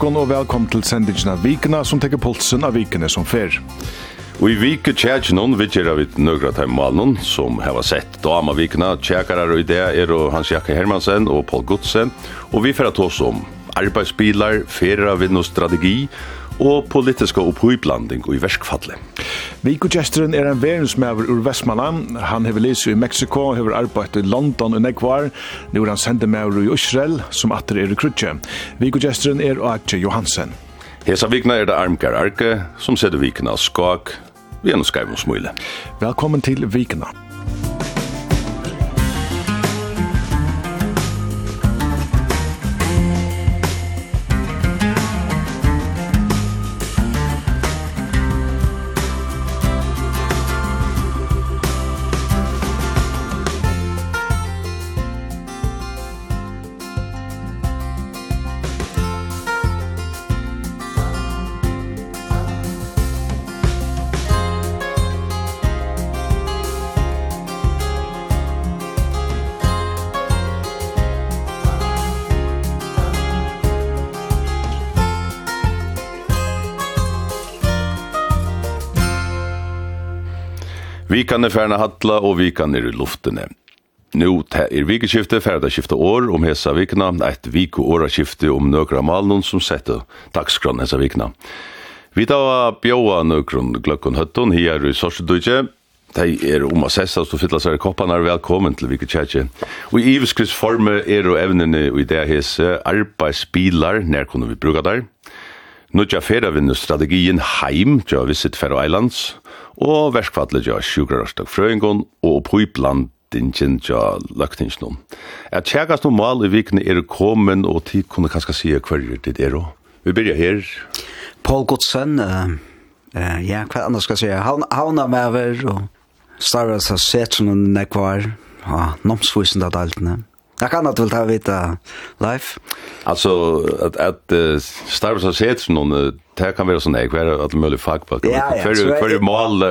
morgon og velkommen til sendingen av Vikene som tekker pulsen av Vikene som fer. Og i vike tjekk noen vidtjer av et nøgra teimalen som har sett dama Vikene, tjekkere og ideer er og Hans Jakke Hermansen og Paul Godsen, og vi fer at oss om arbeidsbilar, ferie av vinn og strategi, og politiska opphøyblanding og i verskfallet. Vikogesteren er en verensmæver ur Vestmanland. Han hever lese i Mexiko, hever arbeidt i London og Nekvar. Nå er han sendemæver i Israel, som atter er i Krutje. Vikogesteren er Atje Johansen. Hesa vikna er det Armgar Arke, som setter vikna skak, vi er noe skrev om smule. Velkommen til Vikna. Velkommen til Vikna. Klokkan er færna hatla og vikan er i luftene. Nu te er vikeskifte, ferdaskifte år om hesa vikna, eit viko åraskifte om nøkra malnum som sette dagskron hesa vikna. Vi tar bjóa nøkron gløkkon høtton er i sorsedudje, De er om å sessa og fylla seg kopparna er velkommen til Vike Tjertje. Og i ivskridsforme er og evnene og i det hese arbeidsbilar, nær kunne vi bruka der. Nudja feravinnu strategien heim til visit Faroe Islands, og verskvallet tja å sjukrarastak frøyngon og pøyblandingen tja løgtingsnum. Er Et tjegast noen mal i vikene er kommen, og tid kunne kanskje si hver dit er og Vi byrja her. Paul Godsen, uh, uh, ja, hva annars skal jeg si? havna han med over, og starra seg sett som han nekvar, og nomsvisen av daltene. Jag kan inte väl ta vita life. Alltså att att uh, Star Wars har sett någon det kan vara sån där kvar att möjligt fack på. Ja, ja, för för mål.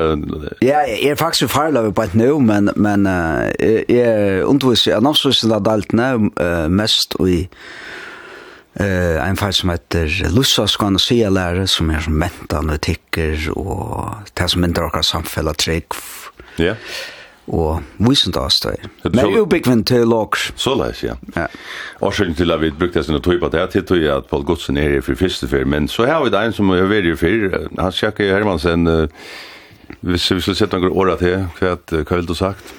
Ja, är faktiskt för farlig på nu men men är undvis är nog så så där allt nu mest i eh en fall som heter Lussas kan se lära som är som mentan och tycker och det som inte råkar samfälla trick. Ja. Yeah og visent oss det. Men jo byggvinn til loks. Så leis, ja. ja. Årsøkken til at vi brukte sin tøy på det her tøy at Paul Godsen er her for første fyr, men så har vi det en som er veri fyr, han sjekker Hermansen, uh, hvis vi skulle sette noen året til, hva, hva vil du sagt?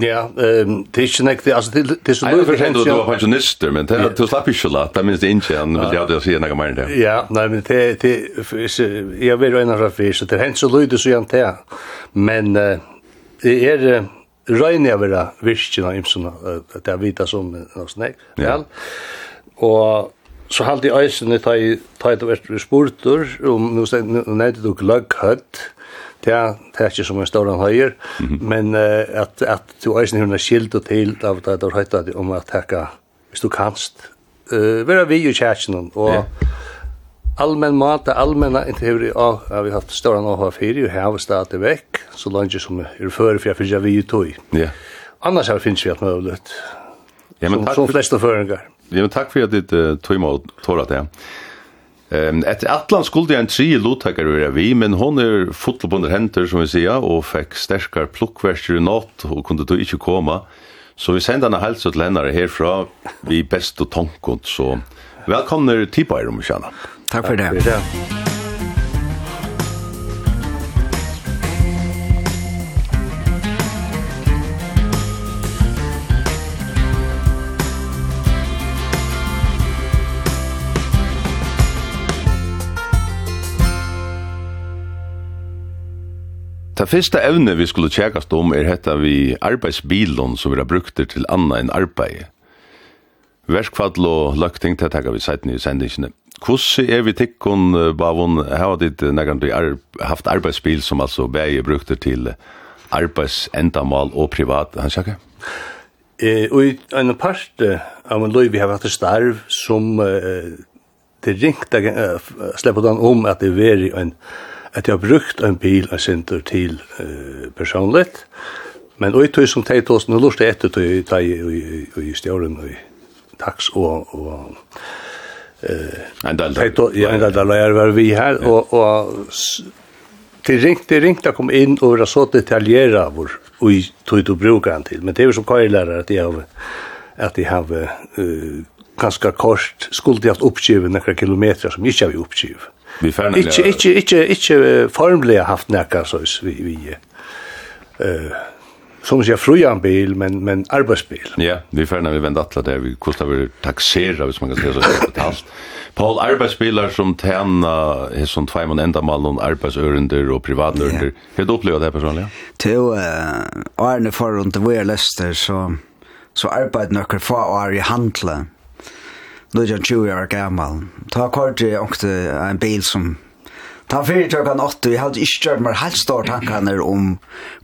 Ja, ehm det är ju näkt alltså det till så då förstår du var pensjonister, men det du slapp ikke så det minst ikke, inte han vill jag det säga några mer det. Ja, nej men det det jag vill ju ändra för så det hänt så lite så jag inte. Men det er røynevera virkina imsuna, det er vita som og sånn, ja. Og så halde i eisen ta i ta i vest sportur om nu nevnte du gløgghøtt, det er, det er ikke som en stor høyer, men at, at du eisen hun er skilt og til av det du har høyt om at hekka, hvis du kanst, uh, være vi i kjækjen og allmenn mat, allmänna inte hur ja, vi har haft stora några har fyra ju här och starta veck så långt som är för för för jag vi tog. Ja. Annars har finns vi att möjligt. Ja men tack för flesta föringar. Ja men tack för att det tog emot tårat det. Ehm ett Atlant skulle en tre lottaker vara vi men hon är fotboll händer som vi säger och fick starkare pluckvärster i natt och kunde då inte komma. Så vi sender henne helse til henne herfra, vi best og tankot, så velkommen til Tipa i rommet, Takk for det. Takk det. Første evne vi skulle tjekast om er hetta vi arbeidsbilon som vi har brukt til anna enn arbeid. Verskfall og løkting til takka vi seiten i sendingene. Hvordan er vi tikkun, Bavon, har ditt nekkant du ar haft arbeidsbil som altså bæg brukte til arbeidsendamal og privat, han sjakke? Eh, og i en part av en løy vi har hatt starv som eh, det ringte uh, släppa den om at det var en at jeg har brukt en bil og sinter til uh, personligt. Men oj tog som teit oss nå nu lust efter tog i i i i stjåren og i tax och och Eh, en del där. Ja, en del där var vi här och och det ringt det ringt att komma in och vara så detaljera vår och tog du brukar han till men det är som kajlärare att det har att det har uh, ganska kort skulle jag haft uppgivet några kilometer som inte har vi uppgivet. Vi färna. Inte inte inte inte formligen haft näka så vi vi eh som säger frujan bil men men arbetsbil. Ja, vi får när vi vänder alla där vi kostar vi taxera hvis man kan säga så betalt. Paul arbetsbilar som tjäna är som två man ända mal och arbetsörender och privatörender. Yeah. Hur du upplevde det personligen? Till eh Arne för runt det var läster så så arbetar några få år i handla. Då jag 20 år gammal. Ta kort jag åkte en bil som Ta fyrir tjøkken 8, jeg hadde ikke gjort meg helt stor tankene om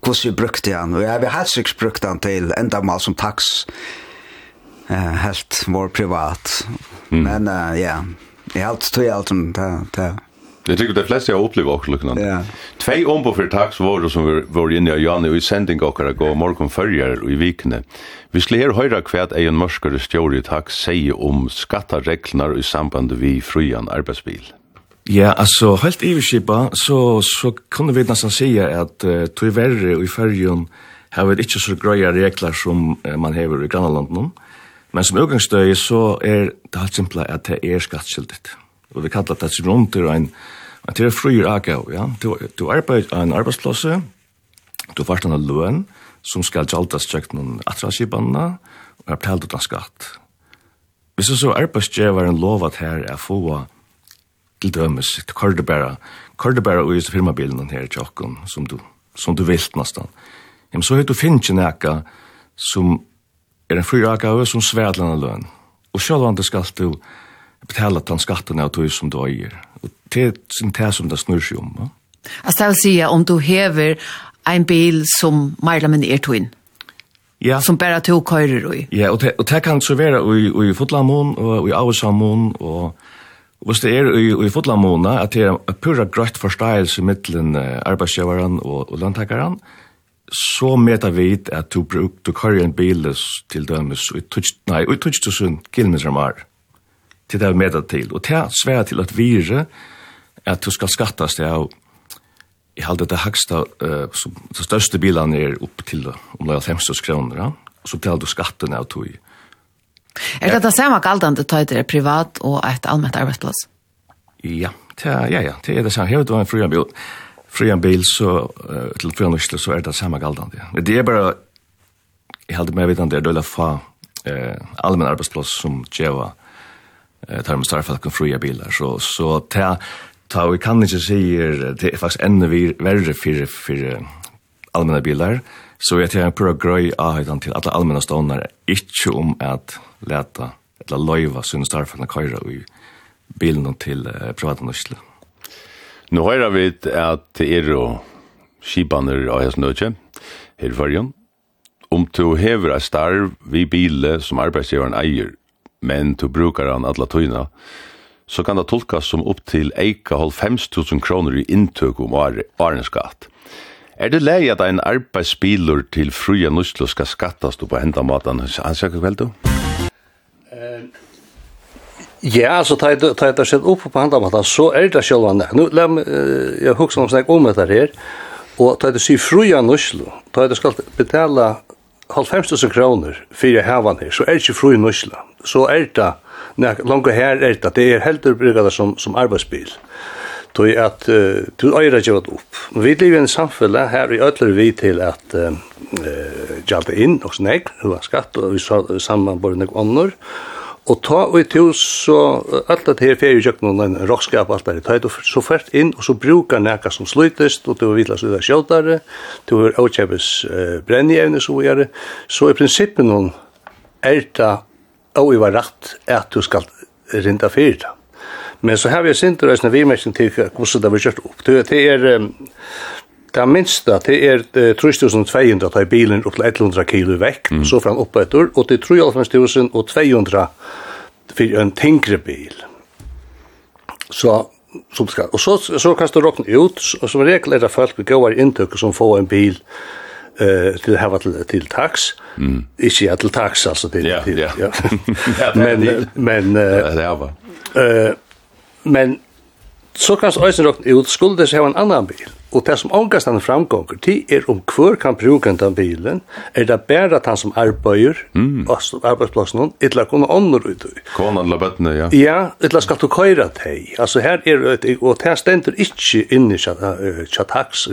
hvordan vi brukte han, og jeg hadde helt sikkert brukt han til enda mal som taks, eh, helt vår privat. Mm. Men uh, ja, jeg hadde tog alt om det, det. Jeg tykker det fleste jeg opplever også lukkene. Ja. Tvei ombå for taks var det som vi var inne i Janne, og i sending dere gå morgen førjer og i vikene. Vi skulle her høyra hva at en mørskare stjåri taks sier om skattereglene i samband vi frujan arbeidsbil. Ja, altså, helt iverskipa, så, så kunne vi nesten si at uh, tog verre og i fyrjun har vi ikke så grøya regler som uh, man hever i grannlandene. Men som utgangsstøy så er det helt simpelt at det er skattskyldigt. Og vi kallar det som rundt er en, en til fryer agav, ja. Du, du arbeid en arbeidsplasse, du fart en løn, som skal gjaldas tjøkt noen atraskipanna, og er betalt utan skatt. Hvis så arbeidsgjevaren lovat her er få til dømes, til Kordebæra, Kordebæra og just firmabilen her i tjokken, som du, som du vilt nesten. Men så høyt du finner ikke nekka som er en fyrraka og som svedlande løn. Og sjølvande skal du betala den skatten av tog som du eier. Og det er det som det snur seg om. Ja? Altså det vil si om du hever en bil som Marlamen er tog. Ja. Som bare tog køyrer i. Ja, og det, og det kan servera i, i Fotlamon og i avsamon og Hvis det er i, i fotlamona, at det er pura grøtt forståelse mittelen arbeidsgjøveren og, og løntakeren, så meter vi at du bruk, du kører en bil til dømes, og tutsk, nei, og tutsk tusen sunn kilometer mer, til det vi meter til. Og det er svært til at vire, at du skal skattas det av, i halde det haksta, uh, som, de største bilene er opp til omlag 50 kroner, ja? og så betaler du skatten av tog. Er det det samme galdende tøyder privat og et allmett arbeidsplass? Ja, det er, ja, ja, det er det samme. Her var en frian bil, frian bil så, til frian nøsle, så er det samme galdende. Men Det er bare, jeg heldig meg vidende, det er døyla fa eh, allmenn arbeidsplass som djeva eh, tar med starfalken fria bilar. Så, så ta, ta, vi kan ikke si det er faktisk enda verre for, for allmenn bilar, så jeg tar en prøv grøy av til alle allmenn stående, ikke om at leta eller loiva sin starfan køyra i bilen til uh, privata nøsle. Nå høyrer vi at det er jo skibaner av hans nødje her i fargen. Om du hever et starv vi bile som arbeidsgiveren eier, men du brukar han alla tøyna, så kan det tolkas som opp til eika 5000 kroner i inntøk om årenskatt. Er det leie at en arbeidsbiler til fruja nøslo skal skattast på henda matan? Han sier vel du? Ja, så tar det tar det sig upp på andra matan så är det själva där. Nu läm jag huxar om snack om det här och tar det sig fruja nuslo. Tar det ska betala 50000 kronor för havan här så är det inte fruja nuslo. Så är det när långt här är det det är helt uppbyggt som som arbetsbil. Tog at uh, du øyra ikke vært opp. Vi lever i en samfunn her i ødler vi til at uh, gjaldt inn og snegg, det var skatt, og vi sa sammen bare noen ånder. Og ta og i to, så alt det her ferie kjøkken og en rockskap, alt det her, så fært inn, og så brukar nekka som slutest, og du vidlas ut av sjåldare, du har avkjøpes uh, brennjevne, så gjør Så i prinsippen hon er det, og vi var rett, at du skal rinda fyrir det. Men så har vi sint sinter en vimerkning til hvordan det var kjørt opp. Det er det minsta, det er 3200 tar bilen opp til 100 kilo vekk, mm. så fram opp etter, og det er 3200 for en tyngre bil. Så som skal. Og så, så kan du råkne ut, og som regel er det folk vi går gode inntøkker som får en bil eh till ha till till tax. Mm. Inte till tax alltså till ja, till. Ja. ja. men men eh det är var. Eh Men så kan du øyne råkne ut, skulle det seg en annan bil, og det som ångast han framgånger, det er om hver kan bruke den bilen, er det bare at han som arbeider, mm. arbeidsplassen, etla kunne ånder ut. Kona eller bøttene, ja. Ja, eller skal du køyre deg. Altså her er, det, og det stender ikke inne i tjatax,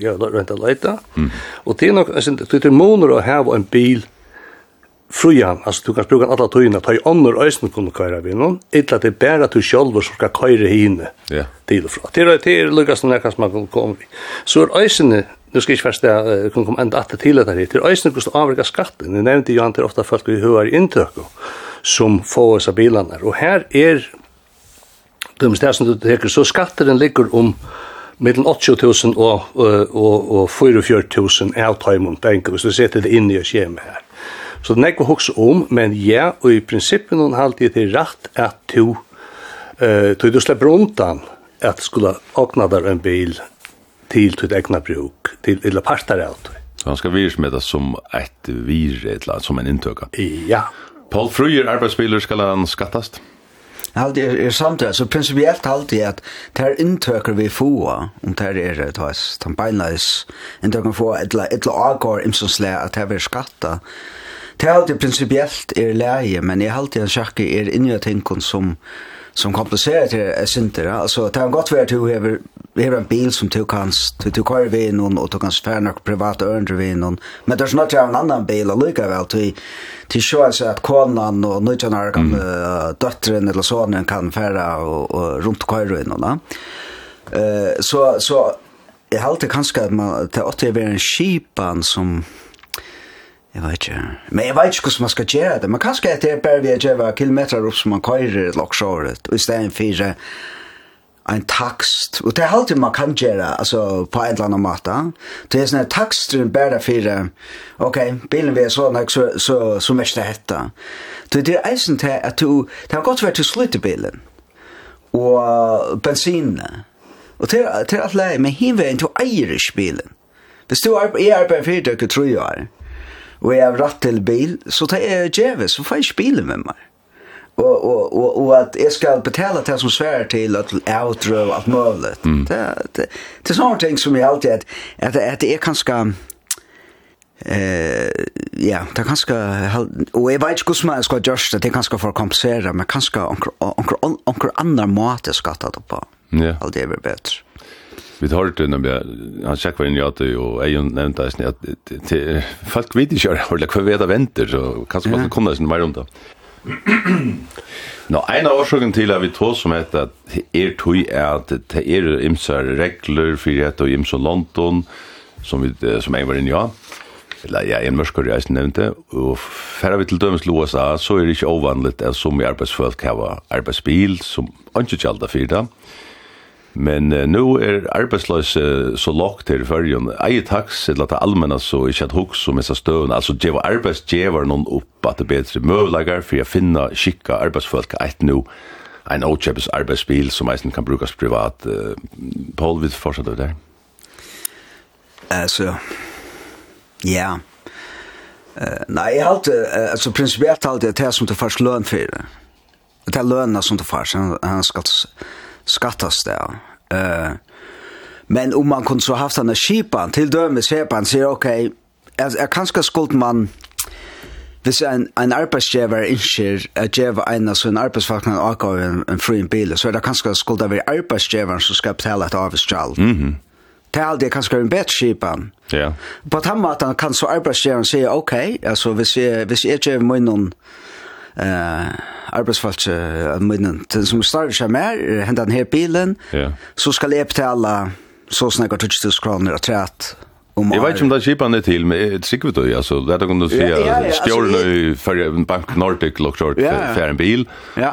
ja, rent og leita, mm. og det er nok, det er måneder å ha en bil, frujan, altså du kan bruka alla tøyna, ta i ånder øysen kunne køyra vi noen, illa det er bare du sjolver som skal køyra hine yeah. til og fra. Det er, det er lukka som nekka som man kan komme i. Så er øysene, nu skal jeg ikke først det, jeg kan komme enda atter til det her, til er øysene hvordan avrika skatten, jeg nevnte jo han til ofta folk vi høyar i inntøkko, som få oss av bilarna. og her er, det er som du teker, så skatteren ligger om, mellan 80.000 og, og, og, og 44.000 avtøymon penger, hvis du setter det inn i å skjema her. Så det er ikke hokse om, men ja, og i prinsippen noen halte det er rett at du, uh, du slipper undan at skulle åkna der en bil til ditt egna bruk, til eller parter av det. Så han skal det som et vir, et eller annet, som en inntøka? Ja. Paul Fruyer, arbeidsbiler, skal han skattast? Halt er, er samtidig, så prinsipielt halt er at det er inntøker vi få, om det er det, hans, den beinleis, inntøker vi få, et eller annet avgår, imsonsle, at det er skatta, Det er alltid principiellt er leie, men jeg halte en sjakke er inni av tingene som, som kompliserer til jeg synder. Altså, det er godt vært at du hever, hever en bil som du kan, du, du kører ved noen, og du kan svære nok private ørende ved noen. Men det er snart jeg har en annen bil allikevel, til, til sjå seg at konan og nødgjennere kan, mm. uh, eller sonen kan fære og, og rundt kører ved noen. Uh, så, så jeg halte kanskje at man, det åtte er en skipan som Jeg vet ikke. Men jeg vet ikke hvordan man skal gjøre det. Men kanskje at det er bare vi gjør kilometer opp som man kører loksåret, og i stedet for en takst. Og det er alltid man kan gjøre, altså på en eller annen måte. Det er sånn at taksten bare for, ok, bilen vi er sånn, så, så, så mest det heter. Det er eisen til at du, det har godt vært til slutt i bilen, og bensinene. Og til, til alt leie, men hinveien til eier ikke bilen. Hvis du er, er på en det, tror jeg, og jeg har rett til bil, så tar jeg djeve, så får jeg ikke bilen med meg. Og, og, og, og at jeg skal betale det som sværer til, at outro og alt mulig. Mm. Det, det, det er sånne ting som jeg alltid, at, at, at jeg kan skal, Eh ja, det kanskje og jeg vet ikke hvordan man skal gjøre det, det kanskje for å kompensere, men kanskje onker, onker, onker andre måte skal ta det på. Ja. Alt det er bedre vi tar det när vi han sjekker inn i at det og jeg ju nämnt att det folk vet ikke hur det kvar venter, så kanskje man kunne sen mer om det. Nå, en av årsaken til at vi tog som heter at er tog er at det er imsar regler for at og imsar London som, vi, som jeg var inne i ja. eller ja, en mørskar jeg nevnte og færre vi til dømes til USA så er det ikke ovanligt at som i arbeidsfolk har arbeidsbil som ikke kjalda fyrir det Men uh, nu er arbeidsløs uh, så lågt her i fyrjun. Eie taks, eller at det allmenna så ikke at hos om messa støvn, altså djeva arbeidsdjevar noen opp at det er bedre møvlegar for å finna skikka arbeidsfolk eit nu ein åkjøpes arbeidsbil som eisen kan brukas privat. Uh, Paul, vil du fortsette der. Altså, ja. Uh, nei, jeg halte, uh, altså prinsipielt halte jeg til som du først løn for. Det er lønna som du først, han, han skal skattas det. Uh, men om man kunde så haft den här kipan, till dömes kipan, säger okej, okay, jag, jag kanske skuld man Hvis en, en arbeidsgiver innskjer er djeva en av sin arbeidsfolk arbeidsfakten avgav en, en fri bil, så er det kanskje skulda være arbeidsgiveren som skal betale et avgiftskjall. Mm -hmm. Det er aldri kanskje en bedre skipan. Ja. På den måten kan så arbeidsgiveren si, ok, altså hvis jeg, hvis jeg gjør munnen noen eh arbeidsfolk men til som starter seg mer hända den her bilen ja. så skal jeg betale så snakker 2000 kroner og trätt om Jeg vet ikke om det er skipan är til, men tycker vi då altså, det där kunde se stjärnor för en bank Nordic look short för en bil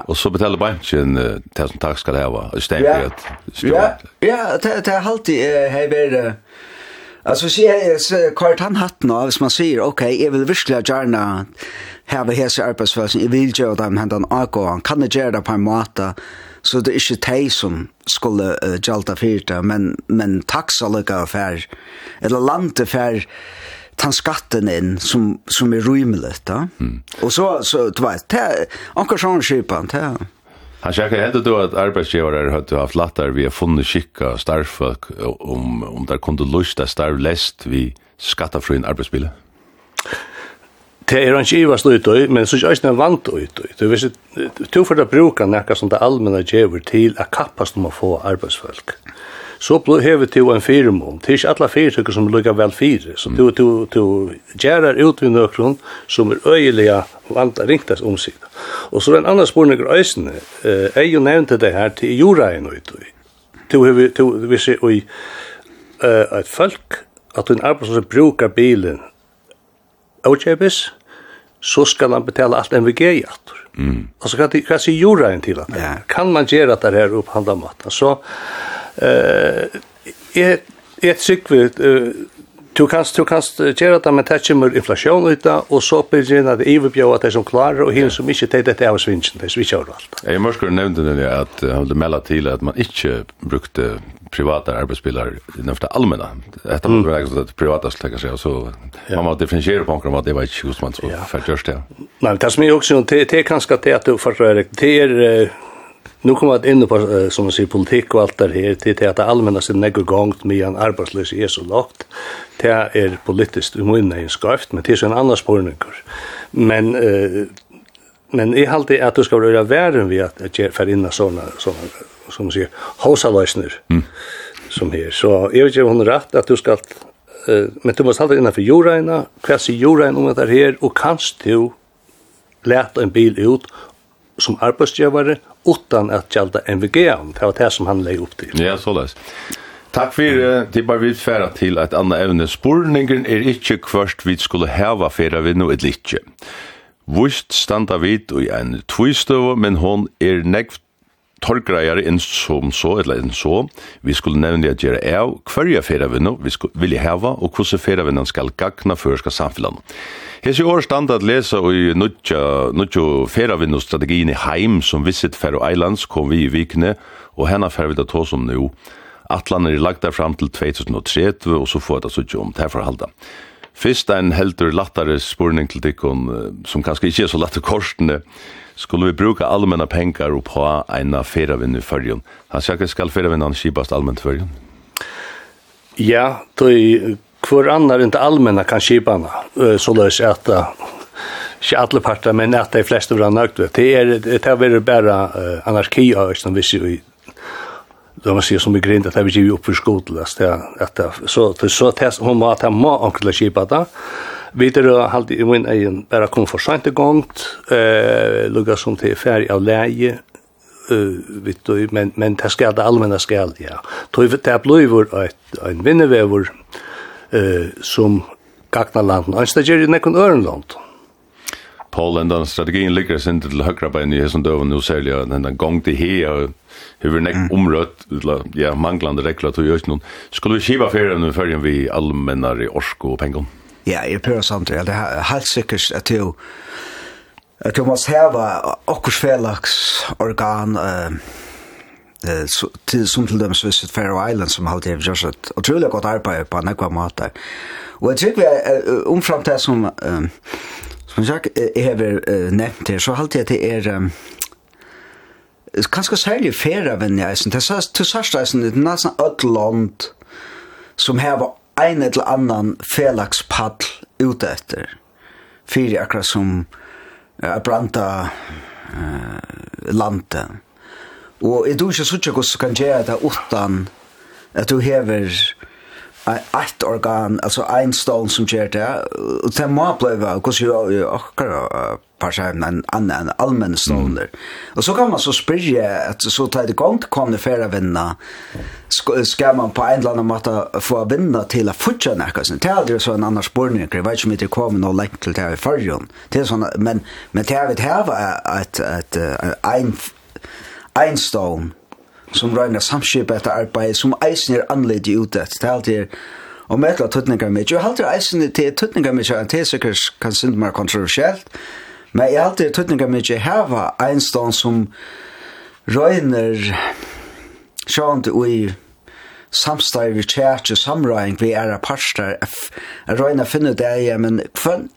og så betaler banken til som takk skal det vara och stämpel Ja. ja det det är alltid här är Alltså så är kort han hatten av hvis man sier, ok, jeg vil virkelig gjerne, hava hese arbeidsfølelsen, jeg vil gjøre dem hendan avgåan, kan jeg gjøre det på en måte, så det er ikke de som skulle uh, gjalda fyrta, men, men taksalega fær, eller lande fær, tan skatten inn som, som er rymelig, da. Mm. Og så, så du vet, det anker sånn skipan, det er. Han sjekker helt du at arbeidsgjevarar høttu haft lattar vi har funnet skikka starfolk om, om der kunde lusta starv lest vi skattafrøyn arbeidsbilet? Det er ikke ivast ut og, men så er det ikke vant ut og. Du vet, du får da bruka nekka som det allmenna djever til a kappast om å få arbeidsfolk. Så hever du en firmån. Det er ikke alle fyrtøkker som lukka vel fire. Så du, du, du gjerar ut i nøkron som er øyelige vant ringtast om sig. Og så er en annan spurning er øysene. Jeg jo nevnte det her til jordagen ut og. Du hever, du vissi, og et folk, at en arbeidsfolk brukar bilen, Ochebis, så skal han betala allt MVG i atur. Mm. Och så kan det kanske göra en till att ja. kan man göra det här upphandla maten. Så eh är ett cykel du kanst du kanst gjøre det med inflasjon inflation da, och så begynner det överbjöa att det som klarar och hin som inte tar det av svinchen det alt. Jeg Jag måste nevne det att jag hade melde till att man inte brukte privata arbetsbilar i nöfta allmänna. Ett av de reglerna att privata skulle lägga sig så man måste differentiera på omkring det var inte just man så för det. Nej, det som är också det är kanske att det att du för det är nu kommer att in på som man säger politik och allt det här det är att det allmänna sin negger gångt med en arbetslös är så lågt. Det är politiskt omöjligt skrift, men det är så en annan spårning men men i allt att du ska vara värden vid att för inna såna såna som sier, hausaløsner, mm. som her. Så jeg vet ikke om hun rett at du skal, uh, men du må halda innenfor jordregna, hva sier jordregna om dette her, og kanst du lete en bil ut som arbeidsgjøvare, utan at gjelda NVG-an, det var det som han leie opp til. Ja, så løs. Takk for uh, det bare vi færa til at anna evne spurningen er ikke kvørst vi skulle heva færa vi no et. Vust standa vid og en tvistøv, men hon er negvt torgreier inn som så, eller inn så. Vi skulle nevne at gjøre av hverja ferievinner vi skulle, vilje heva, og hvordan ferievinnene skal gagna førska samfunnet. Hesi år stand at lesa i nutja, nutja ferievinnerstrategien i heim som visit Faroe Islands kom vi i vikene, og henne fer vi da ta som nu. Atlan er lagt der fram til 2030, og så får jeg så ikke om det her forhalda. Fyrst ein heldur lattare spurning til tikkun, som kanskje ikkje er så latt korsene, skulle vi bruka allmänna pengar og på eina i fyrjun. Han sier skal feravinnan skipast allmänt fyrjun? Ja, då är kvar annar inte allmänna kan skipana, så lös att ikke alle parter, men at de fleste var nøgt. Det er, det er bare uh, anarki av vi Vissi i då var sig som i grind att det vi ju upp för skotlast ja att så för så test hon var att han må ankla skipa där vidare halt i min egen bara kom för sent igång eh lugga som till färg av läge eh vet du men men det ska det allmänna ska ja tror vi det blir ett en vinneväver eh som gagnar landet. Och det gör ju nekon örenland. Mm Polen den strategin ligger sin til högra bein i hesson døven nu særlig at den gong til hea og huvud nek omrødt ja, manglande regler til jøsnum skulle vi skiva fyrir enn fyrir vi allmennar i orsko og pengon Ja, jeg prøver samtidig det er helt sikkert at jo at jo mås heva okkurs felaks organ til som til dem svisset Faroe Islands som har det gjort et utrolig godt arbeid på nekva måter og jeg tror vi er omfram det som Som sagt, jeg har nevnt det, så halte jeg det er... Um, kanskje særlig færa venn jeg er Til sørst det er nesten et land som har ein eller annan felaks paddl ute etter. Fyri akkurat som uh, branta uh, landet. Og jeg tror ikke så ikke hvordan kan gjøre det utan at du hever ett organ, alltså en stål som gör det. Och det må bliva, och så gör jag också parsen en annan allmän stål. Mm. Och så kan man så spyrja att så tar det gång till kommer för vinna. Ska man på en eller annan måte få vinna till att fortsätta näka sin. Det är aldrig så en annan spårning. Jag vet inte om det kommer någon länk till det här i förrjön. Det är sådana, men, men det här vet här var ett, ett, en, en stål som røyner samskipet etter arbeid, som eisen er anledd i utet. Det er alltid og med etter tøtninger mitt. Jeg halte eisen til tøtninger mitt, og det er sikkert kan synde mer kontroversielt, men jeg halte tøtninger mitt heva en stånd som røyner sjående i samstøy vi tjætje samrøying vi er parster jeg røyna finne det jeg men hvordan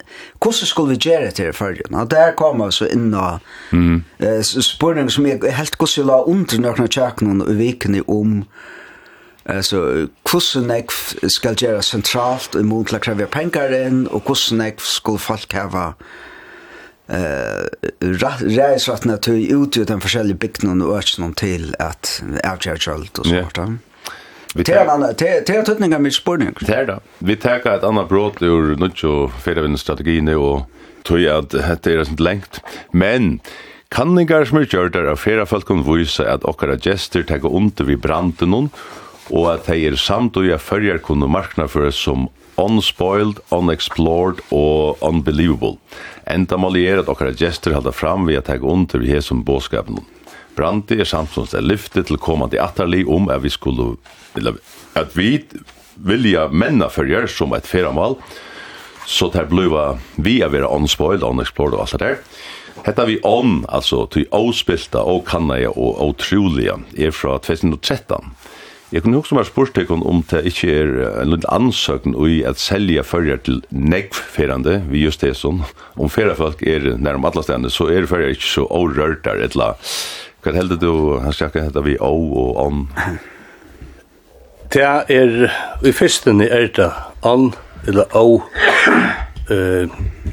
skulle vi gjøre det til førgen og der kom jeg så inn og mm. uh, spurning som jeg helt hvordan jeg la under nøkna tjæknen og vikene om Alltså kussen jag ska göra centralt emot att kräva pengar inn og kussen jag skal folk hava eh reisrattna til ut ut den forskjellige bygden og økene til at avgjørgjølt og sånt. Ja. Vi tar en det är tutningar med spurning. Det är det. Vi tar ett annat brott ur nutjo fedavindstrategin och tog att det är sånt längt. Men kanningar som är gjörder av flera folk kan visa att okkara gester tar under vid branden och att det är samt och jag följer kunde marknadsföras som unspoiled, unexplored og unbelievable. Enda mål er at okkara gestur halda fram vi at ta under vi hesum båskapen brandi er samsons er lyftet til komandi attarli om at vi skulle, at vi vilja menna fyrir som et feramal, så det bliva vi er vera onspoiled, unexplored og alt det der. Hetta vi on, altså til åspilta og kannaja og utroliga, er fra 2013. Jeg kunne også være spurt deg om det ikke er en liten ansøkning i at selja førjer til negvferande, vi just det sånn. Om feriefolk er nærmere alle stedene, så er førjer ikke så overrørt der, etla Hva heldur du, han snakker hetta vi å og on? Det er, i fyrsten er det on, eller å, eh,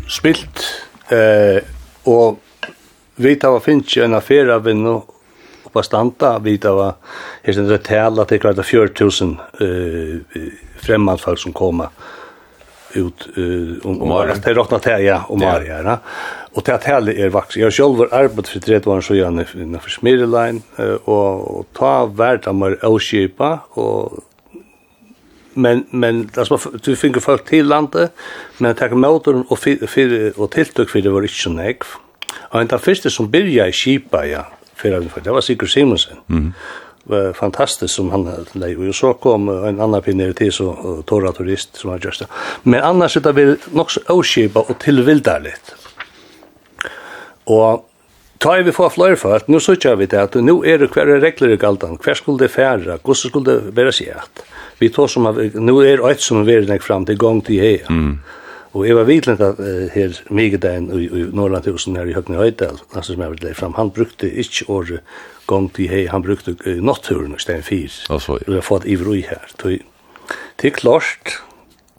spilt, eh, og vi tar og finnes en affære av en oppa standa, vi tar var, her sin rettale, det er klart 4.000 eh, fremmedfolk som koma, ut uh, om om Maria. Det råknar till ja om Maria. Ja. Och det här är vaks Jag själv var arbetat för 30 år så jag när för Smirlein och ta vart av mer oskipa och men men alltså du finner folk till landet men ta motorn och för och tilltök för det var inte så näck. Och den första som började i Kipa ja för det var Sigurd Simonsen. Mm var fantastiskt som han lei och så kom en annan pinner till så torra turist som har just. Men annars det blir nog så oskipa och tillvildarligt. Och Ta vi få flöjr för att nu så kör vi det att nu är det kvar regler i galdan, hver skulle det färra, hvordan skulle det vara sig. Vi tar som nu är ett som vi är fram till gång till här. Mm. Og jeg var vidlenda uh, her Migedein i, i Norrlandhusen her i Høgne Høydal, altså som jeg vil fram, han brukte ikke året gong til hei, han brukte uh, natturen i stedet fyr. Altså, ja. Og jeg har fått ivrui her. Det er klart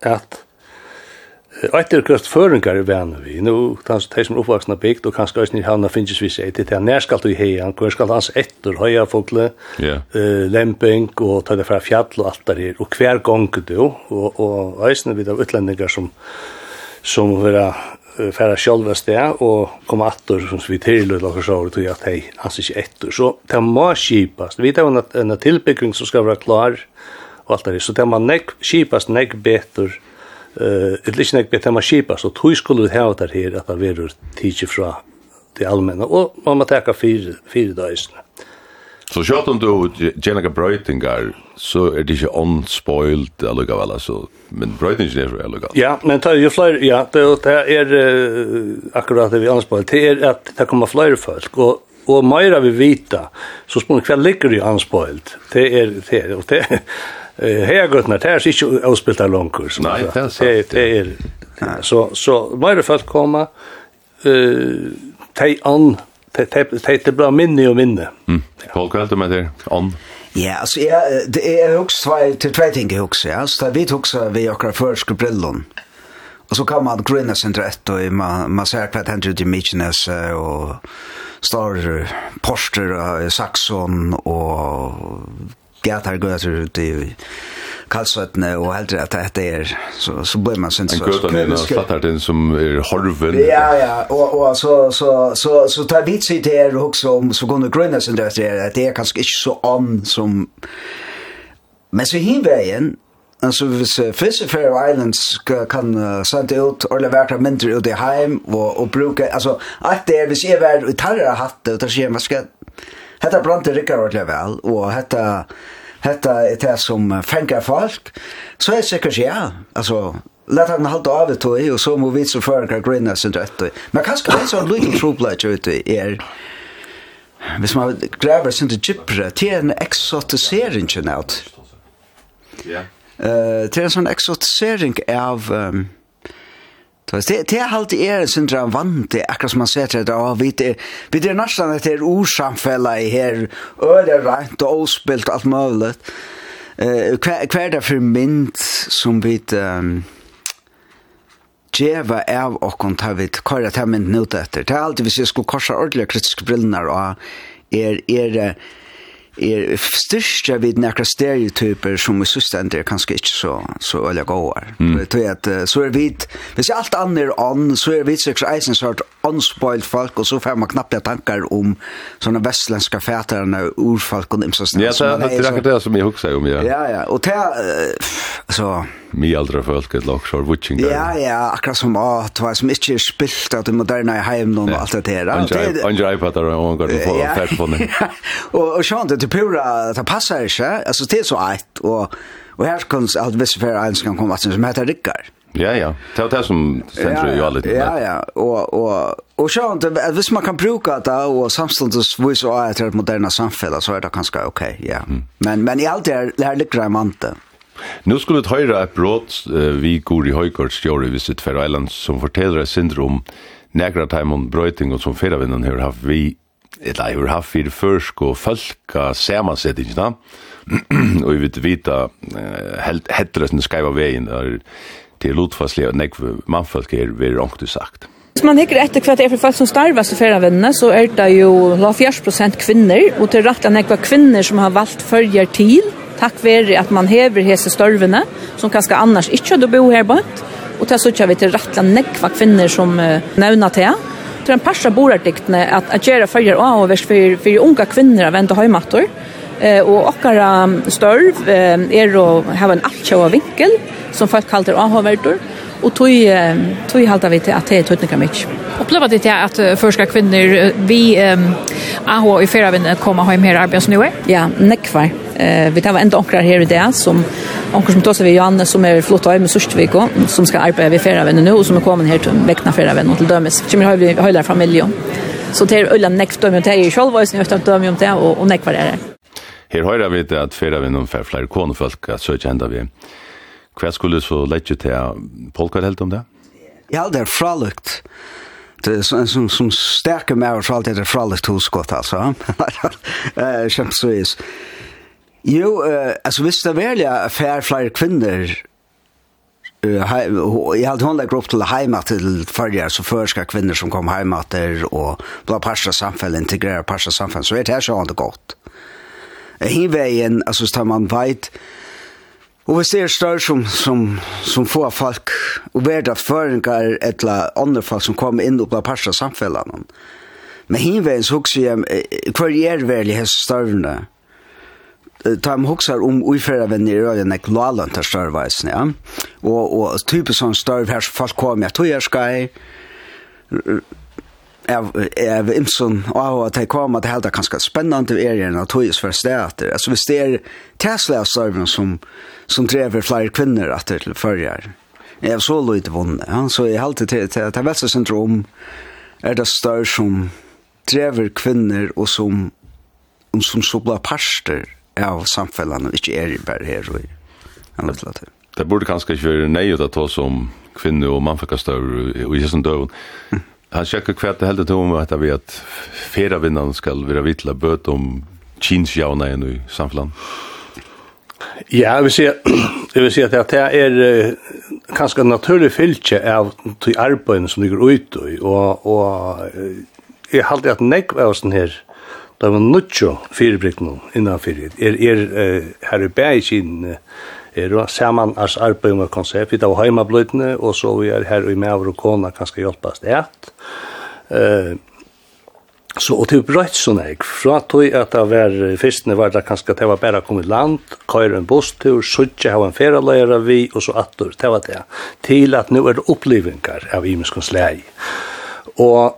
at Eitt er kvæst føringar i vene vi. Nå, tans, de som er oppvaksna bygd, og kanskje eisne i havna finnes vi seg til, til nær skal du i heian, hver skal hans etter, høya fogle, yeah. uh, lemping, og ta det fra fjall og alt der her, og hver gong du, og, og eisne vi av utlendingar som, som vera færa sjálva steg og koma attur som vi tilur lakkar sår tog at hei, hans ikkje ettur Så det må kipast. Vi tar en tilbygging som skal være klar og alt det Så det må nek, kipast nek betur eh uh, det nek betur man kipast og tog skulle vi hava der her at det verur tidsi fra det allmänna og man må teka fyrir, fyrir dagisne. Så kjørt om du tjener brøytingar, så er det ikke unspoilt allukavall, altså, men brøytingen er allukavall. Ja, men det er jo flere, ja, det, det er akkurat det vi anspoilt, det er at det kommer flere folk, og og meira vi vita, så spør hva ligger i anspoilt. Det er, det er, og det er, Hegutnar, det er ikke avspilt av langkurs. Nei, det er sant. Det er, så, så meira folk kommer, uh, ta on det blir minne og minne. Mm. Folk er med det, on. Ja, altså, ja, det er også til tvei ting jeg også, ja. Så vi tok så vi akkurat først brillon. Og så kan man grunne sin rett, og man, man ser hva det hender til Mykines, og Starer, Porster, Saxon, og Gatar Gøter, det kalsvettene og helt at det er, så, så blir man sin så. En gøtta nede slattar den som er horven. Ja, ja, og, og så, så, så, så, tar vi seg til her også om så kunne grunne sin det er at det er kanskje ikke så an som... Men så hinveien, Alltså hvis uh, Fisher Fair Islands kan uh, sende ut og levere mindre ut i heim og, og bruke, altså allt det er hvis jeg värd i tarra hatt och tar sig man skal, Hetta brant det rikkar ordentlig vel, og hetta Hetta er det som fengar folk. Så er det sikkert ja. Altså, lett han halta av det tog, och så må vi så föra kan grinna sin rätt. Men kanske det är så en liten troplätt ut i er. Hvis man gräver sin til gypre, til är en exotisering ut. Ja. Det är en sånn eksotisering av... Um, Det det halt är syndra vant det akkurat som man ser det av vi det vi det nästan det är osamfälla i här öde rent och ospilt allt möjligt. Eh kvar där för mint som vi Jeva av och kon vi kvar det här mint nu efter. Det är alltid vi ska korsa ordentligt kritiska brillor och är är er styrstja vid nekra stereotyper som i sustend er kanskje ikke så, så øyla gåar. Mm. Så er vi, hvis alt anner ånd, så er vi sikkert eisen sort anspoilt folk och så får man knappt tankar om såna västländska fäterne urfolk och imsa Ja, det är det det som jag huxar om ja. Ja ja, och det så mi äldre folk ett lag short watching. Ja ja, akkurat som att vad som inte är spilt att det moderna i hem någon allt det där. Andra iPad där och går på fett på den. Och och sånt det pura det passar inte. Alltså det är så ett och och här kan att vissa för ens kan komma att som heter Rickard. Ja, ja. Det er det som ständer ju allt. Ja, ja. Och, och, och så at hvis man kan bruka det og samståndes vise och är et moderna samfunn, så är det kanskje okej, ja. Mm. Men, men i allt det her, det här ligger det mante. Nu skulle vi höra ett brott vi går i Høygaards stjåre vid sitt Fair Island som fortäller ett syndrom nägra time om och som fyrravinnan har haft vi eller har haft fyrir førsk og fölka samansettingina og vi vet vita uh, helt, hettresne skaiva vegin der det er lotfastlig og nekve mannfolk er vi rångt sagt. Hvis man hikker etter hva det er for folk som starver til ferievennene, så er det jo 40 kvinner, og til rett og nekva kvinner som har valgt følger til, takk være at man hever hese størvene, som kanskje annars ikke hadde bo her bort, og til så vi til rett og nekva kvinner som uh, nevner til. Til en parsa borardiktene at, at gjøre følger av og vers for, for unga kvinner av vente høymatter, Eh och okkara störv är då har en attjå vinkel som folk kallar ahvertor och tog tog halta vi till att det tutnika mycket. Upplevde det att förska kvinnor vi AH i förra vin komma hem här arbets nu. Ja, nekvar. Eh vi tar ändå onkrar här i det som onkrar som tosa vi Johanne som är flott hem i Sustviko som ska arbeta vid förra vin nu och som är kommen här till veckna förra vin till Dömes. Kommer har vi höjlar familjen. Så det är ölla nekvar men det är ju själva är nu utan om det och nekvar är det. Her høyra vi det at fyrir vi noen fær flere konefolk at søkje vi. Hva skulle så letje til Polka helt om det? Ja, det er fralukt. Det er som, som, som sterke mer så alltid er fralukt hosgått, altså. Kjempesvis. Jo, uh, altså hvis det velja fær flere kvinner jeg hadde hånda grupp til heima til fyrir, så førska kvinner som kom heima til og bla parsa samfunn, integrera parsa samfunn, så er det her så det godt hin vägen alltså tar man vet Och vi ser større som, som, som få folk og och värda föringar eller andre folk som kommer inn og blir parsa samfällan. Men hinvägen så också jeg, hver er väl i hälsa större ta mig huxar om ufärra vänner i röden när Lalan tar störvajsen, ja. Och, och typiskt sån störv här så folk kommer jag tog jag ska av Imson og at de kom at det helt er ganske spennende er i en av tøyes for stedet. Altså hvis det er Tesla støvn som, som drever flere kvinner at det til førjer, jeg er så lite vunnet. Ja? Så jeg alltid til at det velse syndrom er det større som drever kvinner og som, og som så blir parster av samfunnet og ikke er bare her og en løtla til. Det burde kanskje ikke være nøyet å ta som kvinne og mannfakastøver i hessen døven. Han sjekker hva det heldet om at vi at ferievinnene skal være vittla bøt om kinsjavna enn i samfunnet. Ja, jeg vil si, jeg vil si at det er ganske naturlig fylke av de arbeidene som ligger ute i, og, og jeg halte at nekv av oss her, da var nødt til firebrikken innanfor, er, er, her i bæg i kinen, er og saman as arbeid med konsept, vi tar heima bløytene, og så vi er her i maver og kona kan skal hjelpas det et. Uh, så, og til brøyt sånn jeg, fra tog at det var fyrstene var det kanskje det var bare kommet land, køyre en bostur, suttje av en feraløyere vi, og så attur, det var det. Til at nå er det opplevingar av imenskons lei. Og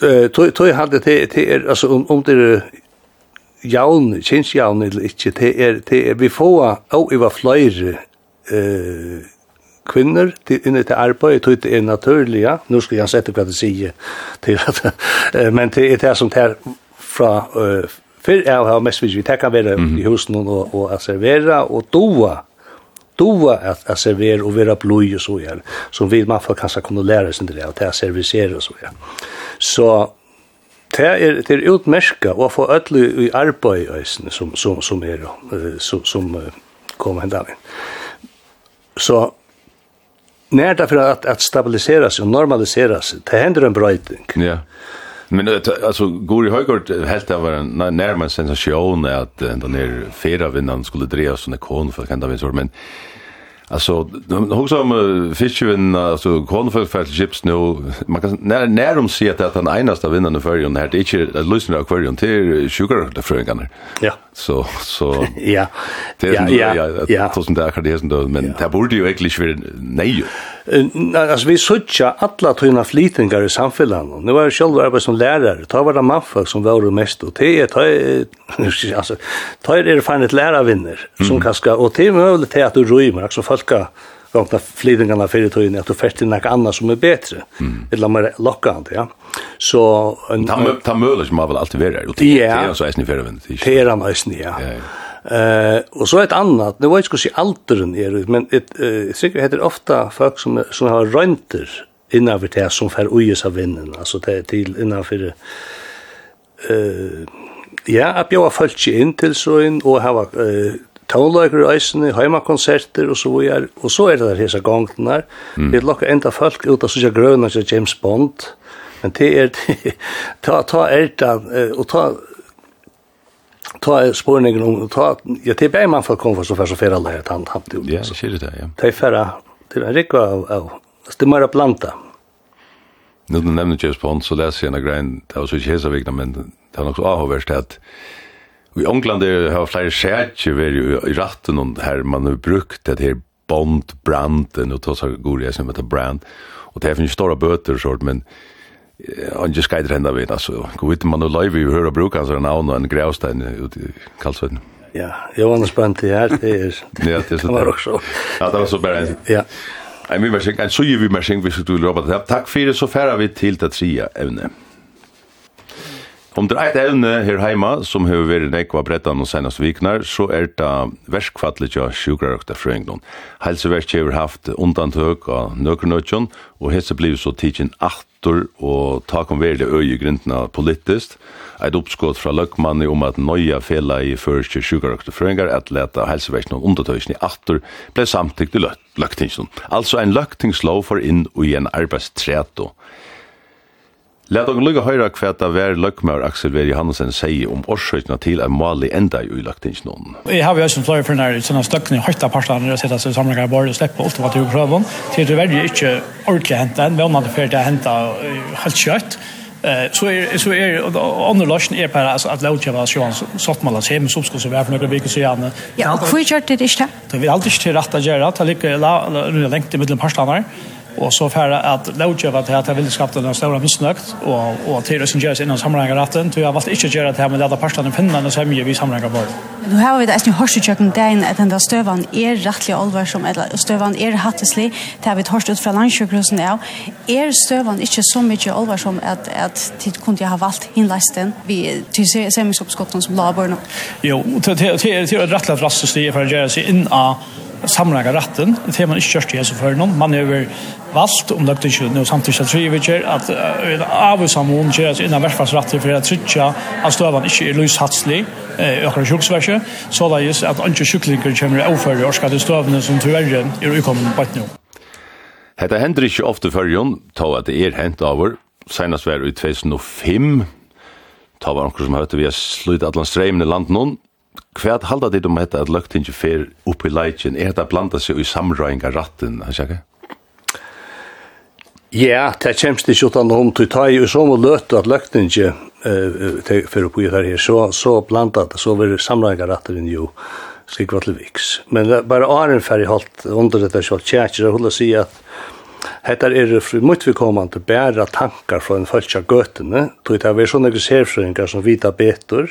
tog, tog hadde det, det er, altså om, om det er jaun, kjens jaun eller ikkje, det er, det er, vi får i var fløyre eh, kvinner til, inne til arbeid, tog det er naturlig, ja, nå skal jeg sette hva det sier, til at, men det er det som tar fra uh, før jeg har mest vi kan være i husen og, og, og servera og doa, doa at, at servera og vera blod og så, ja, som vi man får kanskje kunne lære sig det, at det er og så, ja. Så, det er det er utmerka og få öll i arbeid som som som er som som kommer hendan. Så när det för att att stabiliseras och normaliseras det händer en bröjting. Ja. Men alltså går i högkort helt av en närmare sensation att den där fyra vinnaren skulle dreja såna kon för kan det men Alltså hur som om fiskevin alltså konfettfält chips nu man kan när när de ser att han enast av vinnarna för ju här det är inte lyssnar akvarium till sugar det för kan. Ja. Så så ja. Det ja ja ja tusen där kan det sen som men det borde ju egentligen vara nej. Alltså vi söker alla tyna flytningar i samhället. Nu var jag själv arbetar som lärare. Ta var det mannfolk som var mest och det är ta alltså ta är det fan ett lärarvinner som kaska och det är möjligt att du rymmer alltså tolka gongna för i tøyni at du fäst til nekka annað som er bättre. Mm. Eller mer lockande, ja. Så... En, ta ta møller som har vel alltid vært her, og det er altså eisni fyrirvendt. Det er han eisni, ja. ja, ja. Eh uh, och så ett annat, nu vet jag skulle se alderen är men ett uh, säkert heter ofta folk som som har rönter innanför det som för ujes av vinnen. alltså det till innanför eh uh, ja, att jag har följt sig in till så in och ha eh tonelager eisen, heimakonserter og så videre. Og så er det der hese gongen der. Mm. Det lokker enda folk ut av sånne grønne som James Bond. Men det er, ta, ta er det, og ta, ta spårningen om, ta, ja, det er bare man får komme for så først og fyrre alle her, han tappte jo. Ja, det skjer det, ja. Det er færre, det er en av, av, det er mer blanda. Nå du nevner James Bond, så leser jeg en grein, det var så ikke hese vikna, men det var nok så avhåverst at, I England er, har flere skjætje vært i ratten og her man har brukt det her bond, branden, og tås har god jeg som heter brand, og det er finnes store bøter og sånt, men han ikke skjeder enda ved, altså, gå ut man og live vi hører bruk hans navn og en grevstein ut i Karlsveden. Ja, Johan er spent i her, det er, ja, det, det var også. Ja, det var så bare en. Ja. En vi marsing, en så vi marsing, hvis du lurer på det. Takk for det, så færer vi til det tredje evne. Om det er et evne her heima, som har vært nekva brettan og senast viknar, så er det verskfattelig av sjukrarøkta frøyngnån. Helseverk har haft undantøk av nøkernøkjon, og hese blir så tidsin aktor og tak om verlig øy i grintna politist. Eit oppskått fra løkmanni om at nøya fela i først sjukrarøkta frøyngar at leta helseverk noen undantøkjen i aftur blei samtidig løktingslån. Altså en løktingslov for inn og i en arbeidstreto Lad okken lukka høyra hva det var løkmaur Aksel Veri Hansen sier om årsøkna til en malig enda i ulaktingsnån. Jeg har jo også flere for nær sånne støkken i høyta parstene jeg sitter seg samlingar i bordet og slipper alt hva til prøven. Til det verre ikke ordentlig hentet enn, vi har det fyrir det hentet helt kjøtt. Så er, så er, og andre løsjen er bare at lovkjøver at Johan Sottmann har hjemme som skulle være for noen viker siden. Ja, og hvor gjør det ikke det? Det vil alltid ikke til rett å gjøre, det ligger lengt i middelen parstene her och så fer att låta vad det här vill skapa den stora misnøkt och och til det som görs innan samlingarrätten tror jag vart inte göra det her med alla parterna i Finland och vi samlingar bara. Nu har vi det är ju horsjöken den at den där stövan är rättliga allvar som eller stövan är hattislig där vi hørst ut från landsjukhusen är är støvan inte så mycket allvar som att att tid kunde ha valt hinlästen vi till semisuppskotten som laborna. Jo, det är det är rättliga fast det är för att göra sig samlaga ratten. Det har man ikke kjørst i hese for noen. Man er valgt, om det ikke noe samtidig at vi ikke, at uh, av og sammen gjør at innan verfallsratter for at trykja at støvan ikke er løshatslig i akkurat sjuksverset, så det er at andre sjuklinger kommer å overføre og skal til støvene som til tyverre er ukommen på et nå. Hetta hendur ikki ofta førjun, tó at det er hent over, senast var i 2005, ta var onkur som høytte vi a sluta allan streimen i land noen, Kvært halda dit om hetta at løgtingi fer upp i leitjen, er det blanda seg i samrøynga ratten, han sjekke? Ja, det kjemst ikke utan om, du tar jo så må løte at løgtingi uh, fer upp i her her, så, så blanda det, så vil samrøynga ratten jo skrikva til viks. Men det, bare åren fer i holdt, under dette kjall, kjall, kjall, kjall, kjall, Hetta er fri mot vi til bæra tankar frá ein fólkja gøtuna, tøy ta ver sjónar gesefrøðingar sum vita betur,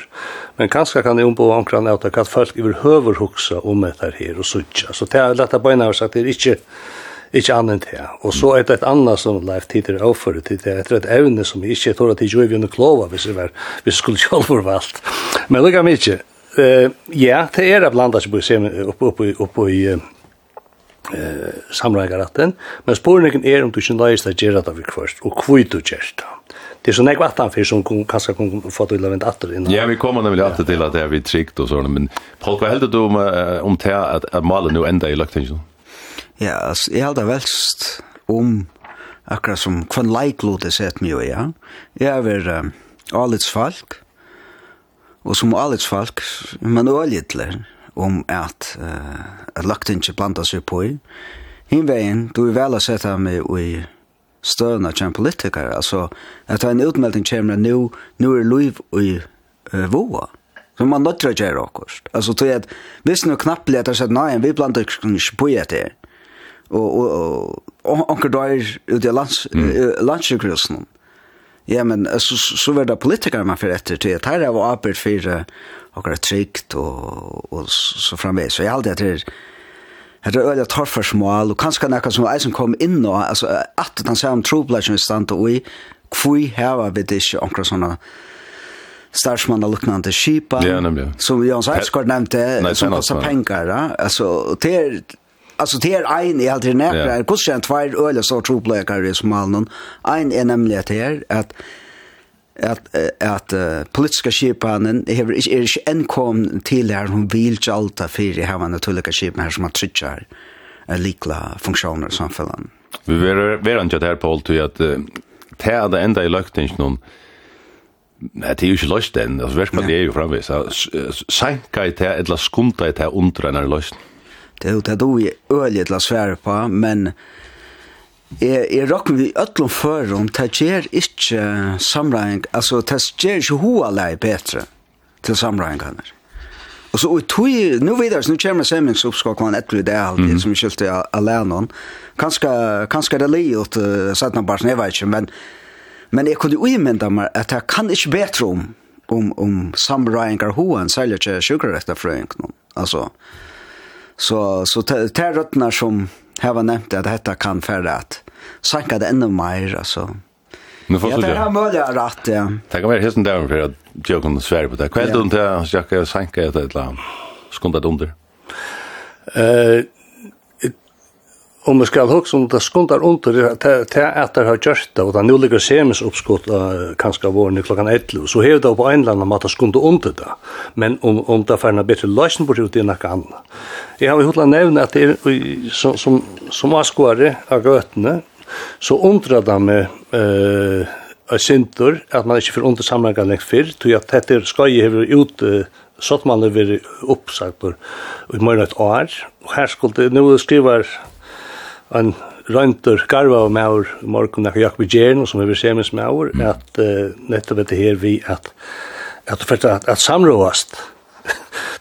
men kanska kan um bo omkran at at folk yvir høvur hugsa um hetta her og søgja. Så ta lata beina og sagt er ikki ikki annan te. Og så er det et annet som Leif Tider overfører til det, er et evne som ikke tora til jo i under klova hvis vi, var, hvis vi skulle selv. Men lukka mykje, uh, ja, det er av blanda sem på oppe i, oppe i eh samrægaratten men spurningin er om du ikkje nøyst at gjera det først, og kvøitu du gjør det. Det er så nekva atan fyrir som kun, kanskje kun få til å vente atter innan. Ja, vi kommer nemlig atter til at det er vi trygt og sånn, men Paul, hva heldur du om, om det at, at malen nu enda i løgtingen? Ja, altså, jeg heldur velst om akkurat som kvann leiklot er sett mye, ja. Jeg er ver um, alitsfalk, og som alitsfalk, men øylittler, om at, uh, at lagt ikke blanda seg på i. Hinveien, du er vel å sette meg i støvna til en politiker, altså at en utmelding kommer nu, nu er liv i uh, voa. Så man nøtter å gjøre akkurat. Altså, tog jeg at hvis noe knappelig at jeg nei, vi blant ikke på i etter, og, og, og anker døyr ut i lands, mm. landsjukrusen. Ja, men så, så var det politikere man fyrir etter til, at her er var arbeid for okkar er trygt og, og så framvis. Så jeg halte at det er Det er øyelig torfarsmål, og kanskje nekka som eisen kom inn og, altså, at den samme trobladjen vi stand og i, kvui heva vi det ikke omkring sånne starsmann og luknande kipa, ja, nemlig. som Jan Eidsgaard nevnte, Nei, som kostar pengar, ja. altså, det er, altså, det er en i alt det nekra, ja. hvordan er en tvær øyelig så trobladjen som malen, En er nemlig at det er, at at, at uh, politiska skipanen er ikke, er ikke enn kom til her, hun vil ikke alt av fire her var naturlige skip her som har trygt her uh, likla funksjoner i samfunnet. Vi var ikke her, Paul, til at uh, det er det enda i løktingen om Nei, det er jo ikke løst den, altså verskvallet er jo framvis. Sænka i det, eller skunta i det, undra enn er løst. Det er jo det du er øyelig til å svære på, men Jeg, jeg råkker vi øtlom før om det gjør ikke samregning, altså det gjør ikke hovedleie bedre til samleggingene. Og så, og tog, nå videre, så nå kommer semmingsoppskakene etter det alltid, mm. som vi kjølte alene om. Kanskje, kanskje det er livet uh, satt noen barsen, jeg vet ikke, men, men jeg kunne uimynda meg at jeg kan ikke bedre om, om, om samleggingene hovedleie, særlig ikke sjukker etter frøyngene. Altså, så, så det er røttene som, Här var nämnt att detta kan færre att sanka det ännu mer, alltså. Nu får ja, det har mulig rett, ja. Det kan være hesten der for at jeg kunne svære på det. Hva er det jag ska sanka det et eller annet? Skunda under? Eh om vi skal hugsa om det skundar under til at det har gjort det, og det nu ligger semis oppskott kanskje våren i klokkan 11, så hever det på en eller annen måte skundar under det, men om, om det færna bedre løsning bort ut i nekka anna. Jeg har hodla nevne at det er som, som, som askåre av gøtene, så undrar det med eh, av sintur at man ikke får under sammenhengen lengt fyrr, tog at dette skøy hever ut uh, sånn man har vært oppsagt i morgen et år. Og her skulle det, nå skriver en røyntur garva av maur morgun nekka Jakob Gjern som er semis maur, mm. at uh, nettopp etter her vi at at at, at, at samråast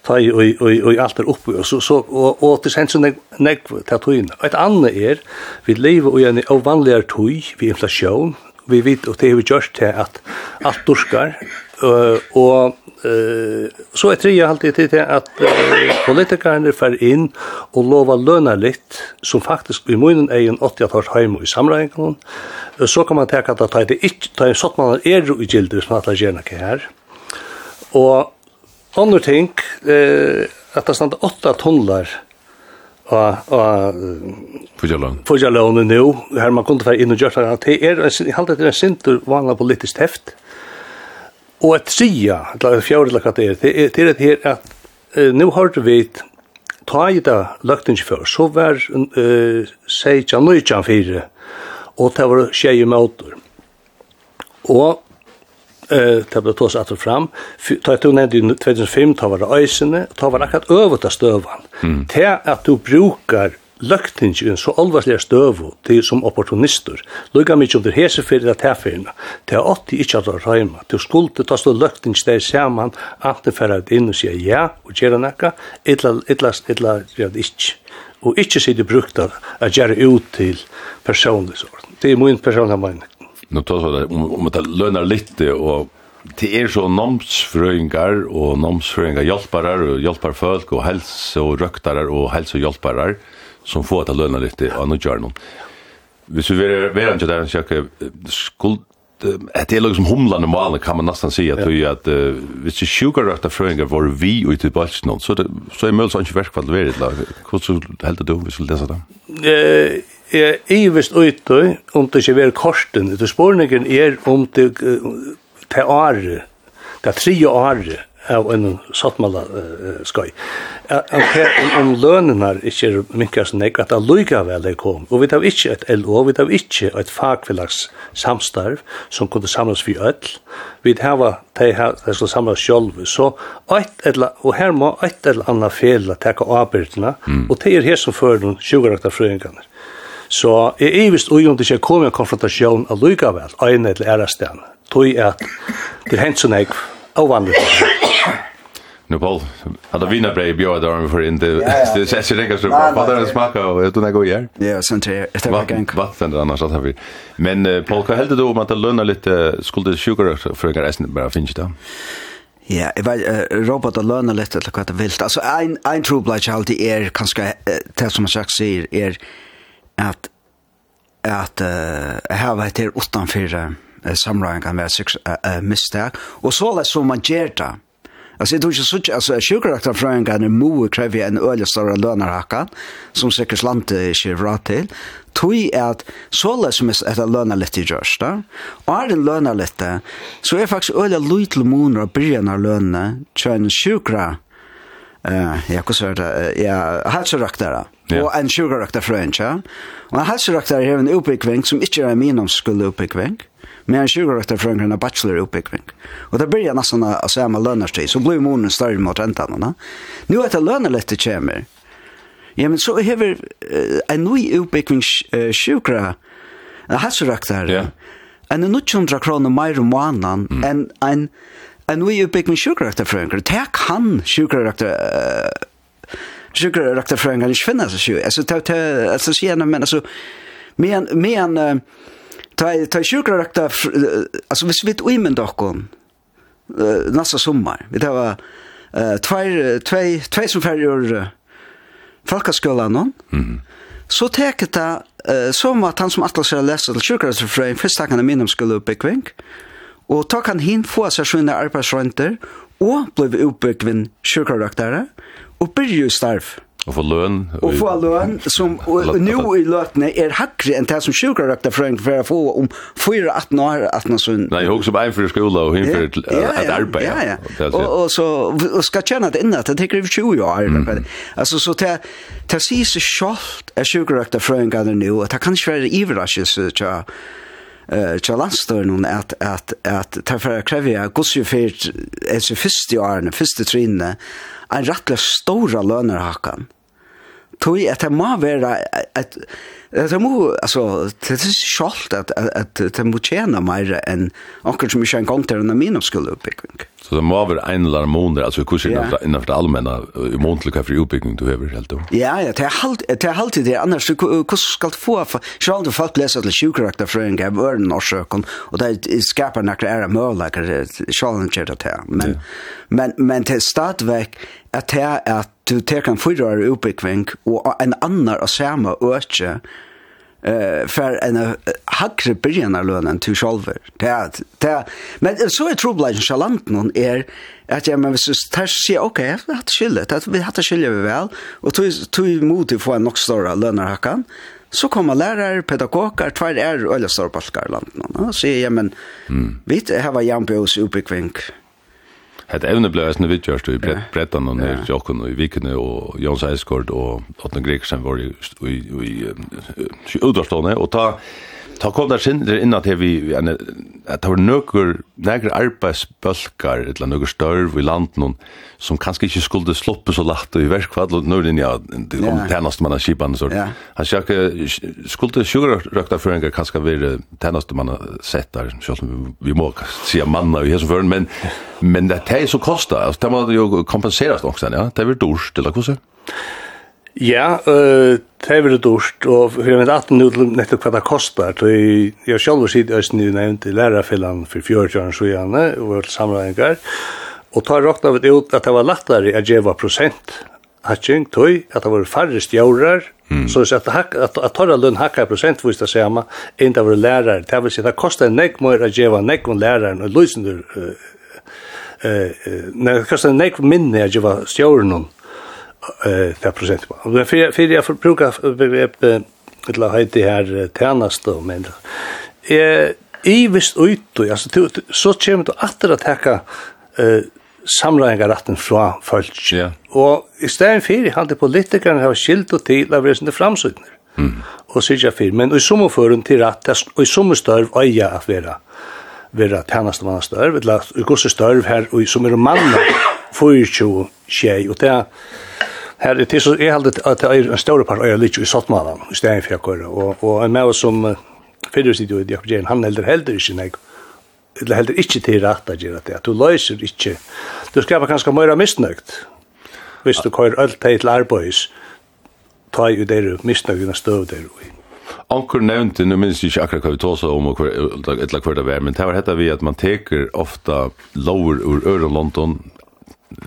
ta i og og og alt er oppi og så så og og til sensu nek nek ta tøyna. Et anna er vi leva og ein ovanligare tøy vi inflasjon. Vi vit og det vi gjørt til at alt durskar og Eh, så er tredje alltid til det at politikerne fer inn og lova løna litt, som faktisk i munnen er en 80 års heim i samreikene. Så kan man tenke at det er ikke, det er sånn man er i gilder som at det gjerne ikke her. Og andre ting, eh, at det stand 8 tonner og og Fujalon. Fujalon nu, her man kunde få inn og gjøre det. Det er, jeg halte det er en sintur vanlig politisk Og et tria, eller fjord, eller hva det er, det er det her at uh, nå har vi ta i det løgten før, så var uh, seitja nøytjan fire, og det var tjei møter. Og eh ta blå tås fram ta ett undan i 2005 ta var ösene ta var akkurat över ta støvan mm. ta at du brukar løgtingi i en så alvarslig støv til som opportunister, lukka mykje om det hese fyrir at herfyrna, til at åtti ikkje at røyma, til skulde ta stå løgtingi der saman, anten fyrir at inn og sier ja, og gjerra nekka, illa, illa, illa, illa, illa, og ikkje sitte brukt av å gjøre ut til personlig sort. Det er min personlig mening. Nå tar så det, om det lønner litt, og det er så nomsfrøyngar og nomsfrøyngar hjelparar og hjelparfølk og helse og røktarar og helse og hjelparar som får att löna lite av något journal. Hvis vi vill vara inte där så jag skuld Det är liksom humlan humlande malen kan man nästan säga att ju att hvis det sugar rätt att fröingar var vi och i bulten så det så är möjligt att inte verkfall det lag. Hur så helt du vi skulle läsa det. Eh är evist ute om det är korsten. Det spårningen är om det te år Det tre år av en sattmala uh, skoj. Om lønnen lønene ikke er minkast nek, at det alluga vel det kom. Og vi tar ikke et LO, vi tar ikke et fagfellags samstarv som kunne samlas vi öll. Vi tar de her som samlas sjolv. Så et eller, og her må et eller annet fel teka avbyrdina, mm. og det er her som fører noen sjugarakta frøyngarna. Så jeg er vist ui om det ikke kom en konfrontasjon av alluga vel, ein eller æra stan. Tøy at det hent så nek ovanligt. Nu Paul, hade vi vina brev bjöd där för in Det ses ju riktigt så bra. Vad det smakar och utan när går igen. Ja, sånt är det var gäng. Vatten annars att vi. Men Paul, vad hällde du om att lönna lite skulle sugar för en resten bara finns det. Ja, jeg vet, uh, Robert og lønner litt til hva det vil. Altså, en, en trobladje alltid er, kanskje, uh, det som jeg sier, er at at uh, her vet jeg utenfor uh, samrøyen kan være uh, mistak, og så som man gjør det. Alltså det är ju så alltså sjukraktar från kan en mo kräver en öle stora löner hacka som säkert slant inte bra till. Tui är att så läs som är att löna lite just där. Är den löna lite så är faktiskt öle little moon och börjar löna tjän sjukra. Eh jag kusar det ja halsraktar. Och en sjukraktar från ja. Och halsraktar är en uppbyggving som inte är min om skulle uppbyggving med en 20 rökter från en bachelor uppbyggning. Och det börjar nästan att säga med lönerstid, så blir månen större mot räntan. Nu är det lönerlätt det kommer. Ja, men så har vi en ny uppbyggning uh, sjukra, en hälsoraktare. Ja. En 900 kronor mer om månaden mm. än en en ny uppbyggning sjukraktarfröingar. Det kan sjukrökter uh, sjukrökter från en inte finnas. Alltså, ta, ta, alltså, gärna, men alltså, men, men, ta ta sjukrakta alltså vi svit och men dock kom nästa sommar vi det var två två två som färger folkaskolan någon mm så täcket det som att han som att läsa läsa till sjukrakta för en första kan minimum skulle upp kvenk och ta kan hin få sig sina arbetsrenter och blev uppbyggvin sjukrakta och började starf. Og få løn. Og få løn, som nå i løtene er hakkere enn det som sjukrarøkta frøyng for å få om 4-18 år, 18 år. Nei, jeg husker bare en for skola og en for et arbeid. Ja, ja, og, og så og skal kjenne det innan, det tenker vi 20 år. Mm. Altså, så det, det sier seg sjalt er sjukrarøkta frøyng er nå, og det kan ikke være iverraskelse til eh tja landstörn at at at tafra krevja gusju fyrt er fyrst i arne fyrst i trinne en rattla stóra lønarhakkan tog at det må være at det må altså det er skalt at at det må tjene mer enn akkurat som ikke en gang til en min skulle oppbygging. Så det må være en eller annen måned, altså hvordan ja. er innenfor det allmenne i månedlig hva for oppbygging du har helt då. Ja, ja, det er alltid det, annars hvordan skal du få, selv om du folk leser til sjukkarakter fra en gav øren og søkken, og det skaper noen ære mølager, selv om det er men, men, men det er stadigvæk at det er at du tek en fyrrare utbyggving og en annar av samme øke eh för en hackre början lönen till själver. Det det men så är trubbelagen chalant någon är att jag men så tar sig okej att det skiljer att vi hade skiljer vi väl och tog tog emot få en nog större lönerhackan så kommer lärare, pedagoger, tvär är öllestorpalkar land någon. Så jag men vi har var har oss uppbyggving Het evne blev eisne vidtjørst i brettan og nere jokken og i vikene og Jons Eiskord og Otten Grekersen var i utdørstående og ta Ta kom der sindre innan til vi, at det var nøkker, nægre arbeidsbølkar eller nøkker størv i landen, som kanskje ikke skulle sluppe så lagt i verkfall, og nøkker inn i om tjeneste mann av kipan, så han sier ikke, skulle sjugrøkta føringar kanskje være tennast man har sett der, selv om vi må si manna i hesson førin, men, men det er så kosta, det må jo kompenserast også, ja, det er vi dors, eller hvordan? Ja, eh det var dårst og vi vet at nu nettopp hva det kostar. Så jeg selv sitt østen nu nevnt i lærerfellan for 40 år siden og vårt samlingar. Og tar råkna vi ut at det var lattare at geva prosent hatching tøy at det var færre stjårar mm. så at hack at, at torra løn hacka prosent vist det sama man det var lærar det vil si det kostar nek mer at geva nek om læraren og løsendur eh eh nei kostar nek minne at geva stjårar det prosent. Fyrir jeg bruker begrepet til å heite her tjeneste men. Eh I visst utu, altså, så kommer du atter eh teka samlæringaretten fra folk. Ja. Og i stedet fyrir hadde politikerne har skilt og til av resende framsutner. Mm. Og sikkert fyrir, men i sommerføren til rett, og i sommerstørv øya at vera vera tjeneste mann størv, eller gosse størv her, og som er manna 24 tjej, og det er Her er det så jeg heldig at det er en større par er litt i Sottmannen, i stedet for jeg kører. Og, og en med oss som uh, jo i Jakob Jern, han heldur heldur ikke nek, eller heldur ikke til rett at gjøre det, du løser ikke, du skrever kanskje mer misnøgt, hvis du kører alt det til arbeids, ta jo dere misnøgtene støv der i. Anker nevnte, nu minns jeg ikke akkurat hva vi tås om og hver, eller hver det var, men det var hetta vi at man teker ofta lover ur øren London,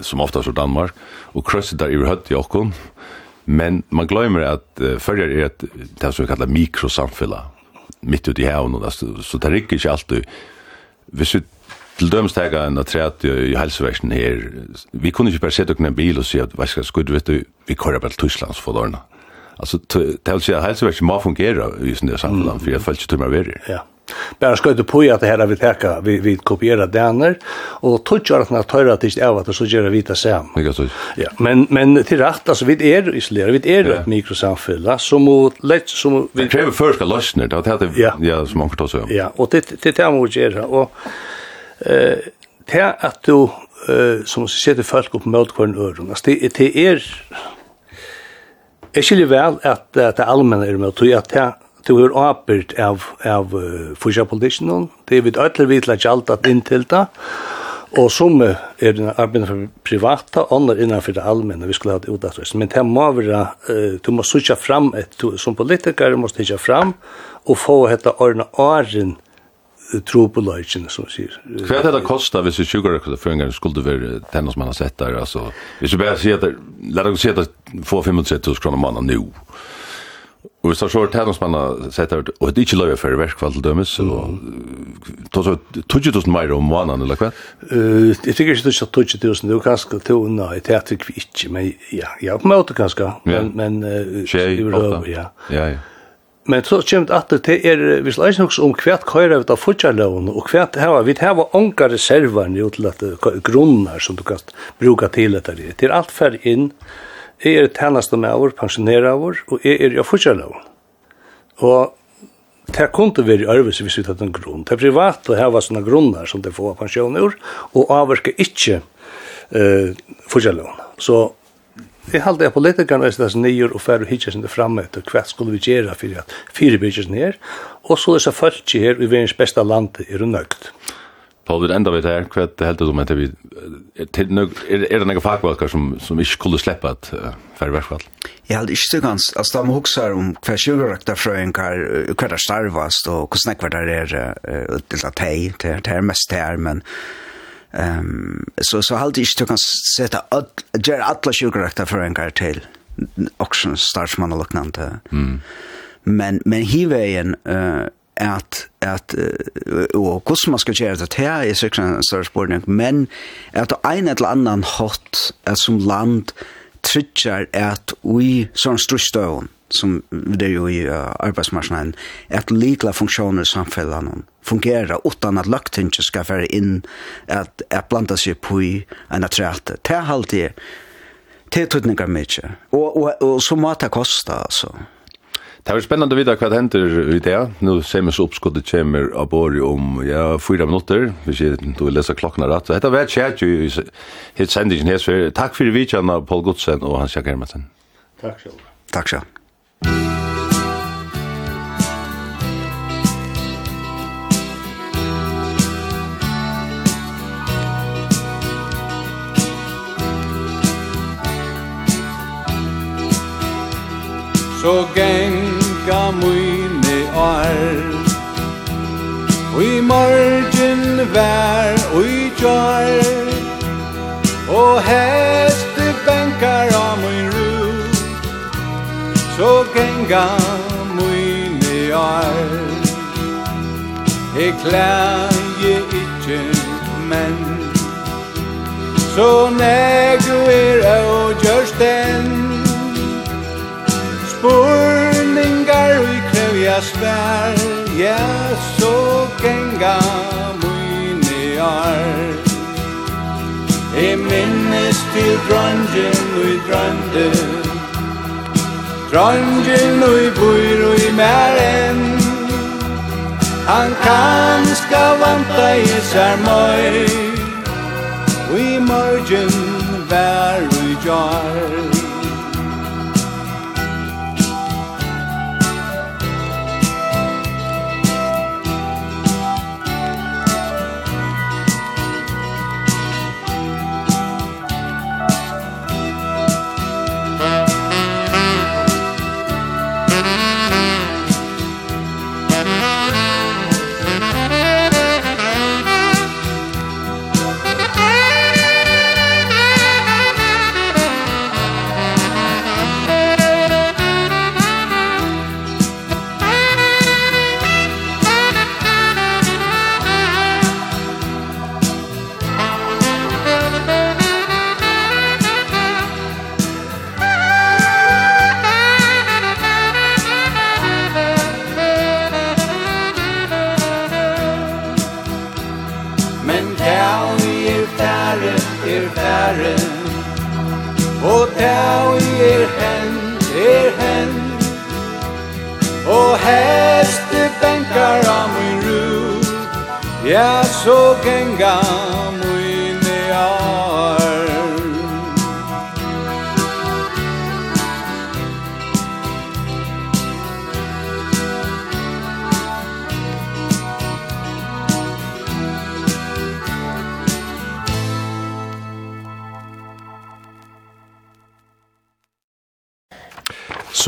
som oftast ur Danmark, og krøsset der i høtt i okkon, men man glemmer at uh, førjer er et, det som vi kallar mikrosamfella, mitt ute i hevn, så, så det rikker ikke alltid. Hvis vi til dømes tega en atreat i helseversen her, vi kunne ikke bare sette okken en bil og si at, hva skal skudd, vet du, vi kører bare til Tyskland for dårna. Alltså det vill säga at helseversen må fungera i sån där for för jag ikke til meg verre. Ja. Bara du på att det här vi täcka vi, vi kopiera kopierar och og att at tøyra tist av at så gör vi det samme. Ja, men, men till rätt alltså vi är isolerade vi är ett mikrosamfella, som mot lätt som vi... kräver först ska løsner, det att det, ja, ja som man kan ta så. Ja, och det, det, det må göra och eh, det att du, eh, som sitter folk upp mot kvarn öron. Alltså det, det er, jeg skiljer vel at det allmenne er med, og at det du er åpert av, av uh, fyrtjapolitikken, det er vi ødler vidt at alt at inntil det, og som er arbeid for privata, andre innenfor det allmenne, vi skulle ha det utdagsvis. Men det må være, uh, du må sutja fram, et, du, som politiker må sutja fram, og få hette årene åren, tro på løgjen, som sier. Hva er det det kostet hvis vi tjukker det for en gang skulle være den som man har sett der? Altså, hvis vi bare sier at, la deg si at det få 500 kroner måneden nå, Og så så tærdomsmanna sett ut og det er ikkje løyve for verkfall til dømes og tog så tog tusen meir om vanan eller kva? Eh, eg tykkjer ikkje tog tog tusen, det var ganske to nei, det er tykkje ikkje, men ja, ja, på måte ganske, men men ja. Ja, ja. Men så kjem det at det er hvis skal ikkje om kvært køyra við av futjarlån og kvært hava vi hava onka reservar til at grunnar som du kan bruka til dette. Det er alt fer inn Jeg er tjenestemever, pensjonerer, og jeg er i fortjelloven. Og det kunne være øvelse hvis vi tatt en grunn. Det er privat å hava sånne grunner som det får pensjoner, og avverker ikke eh, forskjelloven. Så jeg halte jeg politikerne er sånn nyer og færre hitjes inn framme etter hva skulle vi gjøre for at fire bygges ned, og så er det så folk her i verdens beste land er nøgt. Paul, det enda vid här, det helt om at vi er är det noen fagvalkar som som inte skulle släppa att för världsval. Ja, det är inte ganz alltså de huxar om kvar sjukrakta hva er starvast och hur snackar där er utdelt av teg, det er mest här men ehm så så halt ich du kan sätta ger alla sjukrakta fröenkar till auction starts man och liknande. Mm. Men men hivägen eh at, at og hvordan man skal gjøre det til, er sikkert en større men at en eller annan hot som land trykker at vi sån størstøvn, som det er jo i uh, arbeidsmarsjonen, at likla funksjoner i samfunnet fungerer utan at løgtinget skal være inn, at, at blanda seg på i en atrette. Det er alltid, det er tydninger mye. Og, og, og så må det koste, altså. Det var spennende å vite hva det hender i det. Nå ser vi så oppskottet kommer av Borg om ja, fyra minutter, hvis jeg du vil lese klokken rett. Så dette var kjært jo i hitt sendingen her. Så takk for vi av Paul Godsen og Hans Jack Hermansen. Takk selv. Takk selv. Så gang teka mine år Ui morgen vær ui jar Og heste bankar av min ru Så genga mine år Jeg je ikkje men Så negu er au gjørst den Her Ja, så genga mine år Jeg minnes til dronjen og drønde Dronjen og bor og i mæren Han kan ska vanta i særmøy Og i morgen vær og jar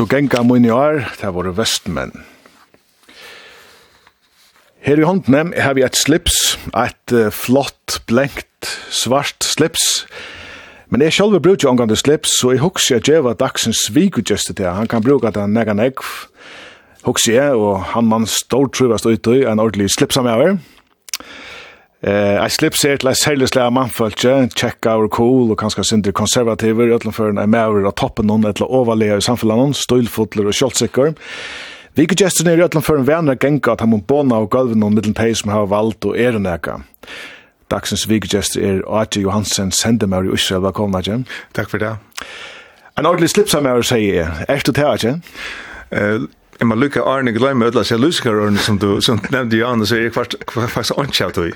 så genga mun i år, det var vestmenn. Her i hånden har vi et slips, et uh, flott, blenkt, svart slips. Men jeg selv bruker omgående slips, så jeg husker at jeg var dagsens vikudgjeste til. Han kan bruke det negan egg, husker jeg, og han man stort truvast ut i en ordentlig slipsamøver. Eh, I slip ser til en særlig slag av mannfølge, check our cool og kanskje sindre konservativer, i øtlenføren er med over av toppen noen etter overlega i samfunnet noen, stølfotler og kjoltsikker. Vi kan gestern i øtlenføren venner genka at han må båna og gulven noen middelen teg som har valgt og er nekka. Dagsens vikegester er Aji Johansen, sendemær i Israel. Velkommen, Aji. Takk for det. En ordentlig slipsamær, sier jeg. Er du til, Aji? Eh, Jeg må lukke Arne glemme ødela seg lusikarørene som du som nevnte jo så er jeg faktisk ikke av det.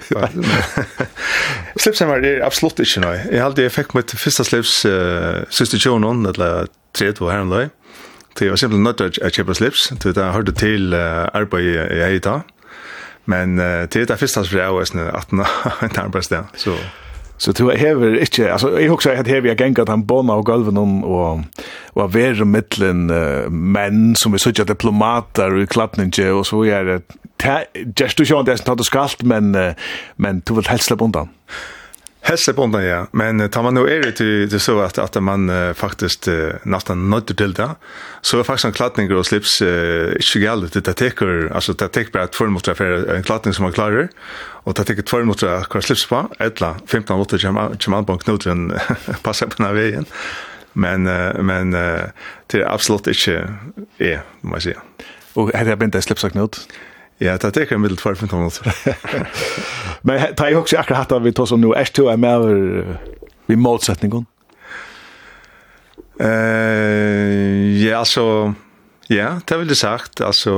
Slipshemmer er absolutt ikke noe. Jeg hadde jeg fikk mitt første slips uh, siste tjonen, eller tredje og herren løy. Det var simpelthen nødt til å kjøpe slips, til jeg hørte til uh, arbeidet jeg i dag. Men uh, det er det første slips jeg har vært 18 år, en arbeidssted. Så... So. Så du hever ikke, altså jeg husker at hever jeg gengat han båna og gulven om og, og være vera mittlen uh, menn som vi sånn diplomater og klattninje og så er det, gjerst du sjåan det er som tatt du skalt, men, uh, men du vil helst slippe undan. Hesse på ja. Men tar man nu är det till, så att, att man uh, faktiskt uh, nästan nöjde till det. Så är faktiskt en klattning och slips uh, inte gällande det teker. Alltså det teker bara två minuter för en klattning som man klarar. Och det teker två minuter kvar slips på. Ettla, 15 mot kommer man på en knut på den vägen. Men, uh, men uh, det är absolut inte är, må säger. säga. Och här är det inte slipsaknut? Ja, det tek en middel tvær fint minutter. Men ta jeg også akkurat hatt av vi tog som nå, er du er med over vi målsetningen? Eh, ja, altså, ja, det vil jeg sagt, altså,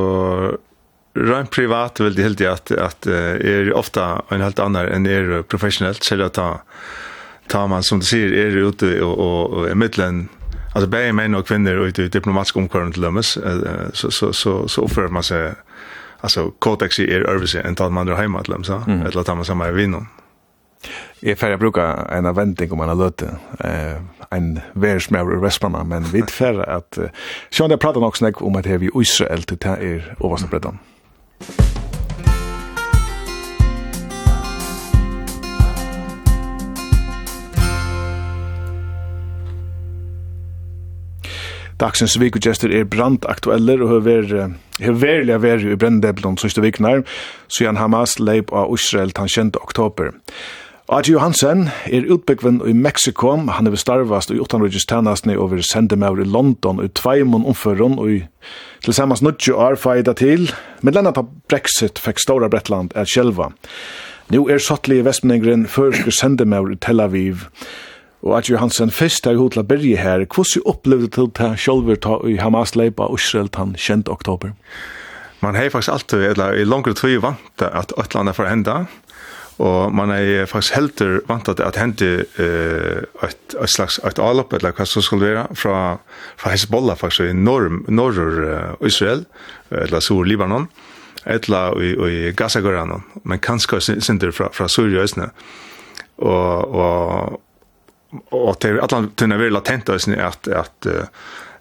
rent privat vil det helt at, at er ofta en helt annan enn er professionellt, så det ta, ta man, som du sier, er ute og, og, og er middelen, altså, bare menn og kvinner ute i diplomatisk omkvarn til dømes, så, så, så, så oppfører man seg alltså Cortex är överse en tal man drar hemma till dem så mm. eller tar man samma är vinnon. Jag färja brukar en avväntning om man har löte eh, en vers med Vesparna men vid färja att eh, Sean där pratar också om att det är vi Israel till det är översta bredden. Dagsens vikugjester er brandaktueller og høver har verilig vært i brenndeblom siste viknar, siden Hamas leip av Israel den 20. oktober. Adi Johansen er utbyggven i Meksiko, han er bestarvast i 800 tennastne over sendemaur i London i tveimån omføren og i tilsammans 90 år feida til, men landa på Brexit fikk Stora Bretland er sjelva. Nå er sattlige vestmenningren førske sendemaur i Tel Aviv, Og at Johansen fyrst er jo til å berge her, hvordan opplevde du det ta i Hamas leipa og Israel den 20. oktober? Man har faktisk alltid, eller i langere tog, vant at et eller annet får hende, og man er faktisk helter vant at det uh, et, et slags et avlopp, eller hva som skulle være, fra, fra Hezbollah faktisk i norr, norr uh, Israel, eller Sur-Libanon, eller i, i Gaza-Goranon, men kanskje sinter fra, fra Sur-Jøsne. Og, og og det er allan tunna veri latent at, at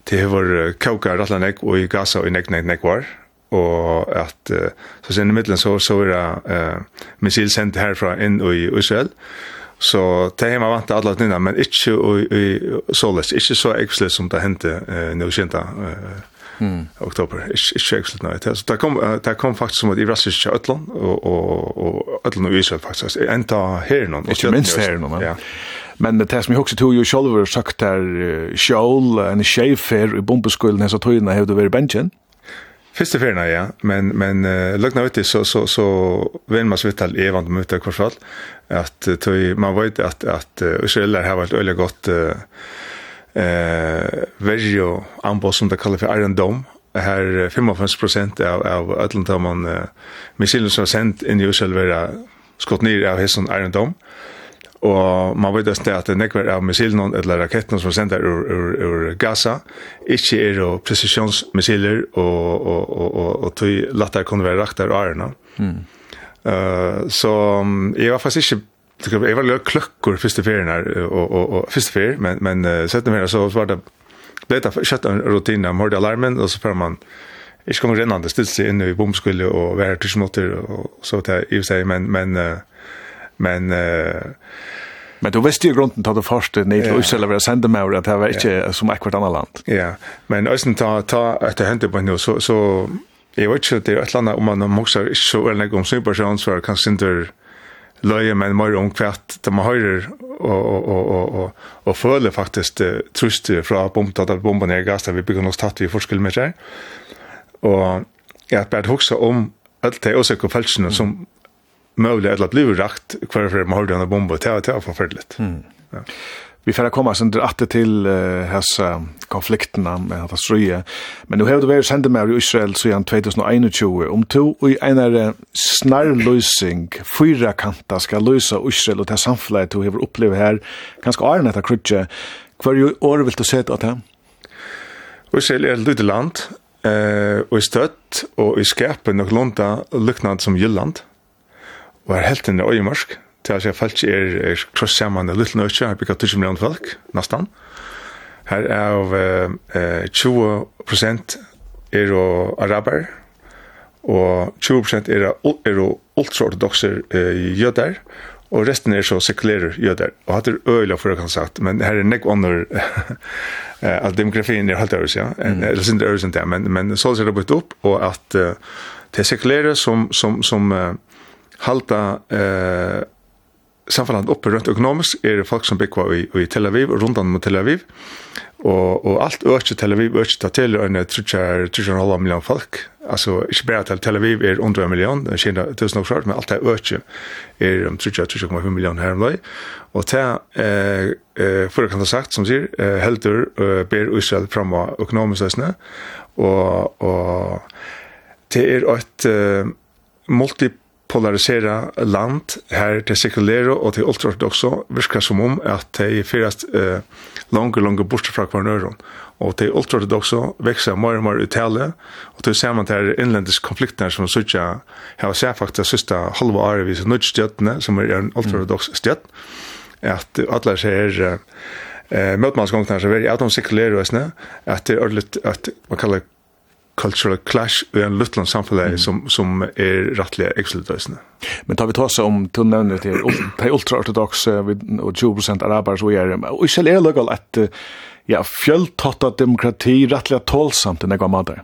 det har kaukar allan ek og i Gaza og i nek nek nek var. Og at så sen i middelen så, så er det uh, missil sendt herfra inn i Israel så det har man vant alla tunna men ikkje og, i såles, ikkje så eksles som det hendte uh, nu kjenta uh, mm. oktober. Ikke ikke slutt nøy. Så det kom, det kom faktisk som et irrastisk til Øtland, og, og, og Øtland og Israel faktisk. Enda her noen. Ikke minst her noen, ja. Men det som jeg husker til jo selv sagt her, Sjål, en skjeifer i bombeskolen, så tog jeg hevde vært bensjen. Fyrste ferien, ja, men, men uh, løgna uti, så, så, så vil man så vidt all evan om møte hvert fall, at uh, man vet at, at uh, Israeler har vært øyelig godt uh, eh verjo ambos som det kallar för Iron Dome här 55 av av Atlanta man uh, missilen som sent in i Israel vara skott ner av hesson Iron Dome og man vet at det er nekver av missilen eller raketten som sender ur, ur, ur Gaza, ikke er jo presisjonsmissiler og, og, og, og, og tog latter kunne være rakter og ærene. Mm. Uh, så jeg var faktisk ikke jag var lite klockor första ferien här och och och första fer men men uh, sätter mig så var det bättre för sätta rutinen med alarmen och så får man Ich kommer redan det ställs in i bomskulle och vara till smotter och så där i sig men men uh, men uh, Men du visste ju grunden till det första nej till Israel var sända mig att det var inte som ett annat land. Ja, men östen ta ta att det hände på nu så så jag vet inte det är ett land om man måste så eller någon superchans för kanske inte løye men mer om kvært de høyrer og og og og og og føler faktisk trust fra bomta at bomba ned gass der vi bygger nok tatt vi forskel med seg. Og jeg har bare huksa om alt det også kvalsene som mulig eller blir rakt hver for man høyrer denne bomba til at det er forferdelig. Ja vi får komma sen åter till uh, hessa konflikterna med att ströja. Men nu har det varit sända med Israel så igen 2021 om to och en är snarlösning fyra kanta ska lösa Israel och det samfället du har upplevt här ganska är detta krutje. Kvar ju år vill du se att det? Israel är ett litet land eh och stött och i skapen och lunda liknande som Jylland. Och är helt i öjmarsk til at jeg felt er kross sammen i Little Nøtje, her bygget 20 millioner folk, nesten. Her er av eh, 20 prosent er araber, og 20 prosent er, er ultraortodokser eh, jøder, og resten er så sekulære jøder. Og hatt er øyla for å kan sagt, men her er nek ånder at demografien er halvt øres, ja. Mm. Eller sin øres enn det, men, men så er det bytt opp, og at uh, det er sekulære som, som, som uh, halta eh samfunnet oppe rundt økonomisk er det folk som bygger i, i Tel Aviv og rundt mot Tel Aviv. Og, og alt øker Tel Aviv øker til til en 3,5 million folk. Altså ikke bare til Tel Aviv er 100 million, Kina 1000 år, men alt det øker er 3,5 million her om dag. Og til eh, eh, forrige kan ha sagt, som sier, eh, heldur eh, ber Israel fram av økonomisk løsene. Og, og det er et eh, multiple polarisera land her til sekulære og til ultraortodoxe virker som om at de fyrast eh, langer, langer bortsett fra kvarnøren. Og til ultraortodoxe vekser mer og mer uttale, og til ser man til innlendisk konflikter som sutja har sett faktisk siste halva året vi som nødstjøttene, som er en ultraortodox stjøtt, at alle ser eh, møtmannsgångene som er i at de sekulære og at det er ordentlig at man kallar cultural clash i en liten samfunn mm. som, som er rettelig eksilitøysene. Men tar vi ta oss om, du nevner til, til ultraortodoxe og 20% araber, så er det, og ikke er det at ja, fjøltotta demokrati rettelig tålsamt enn jeg var.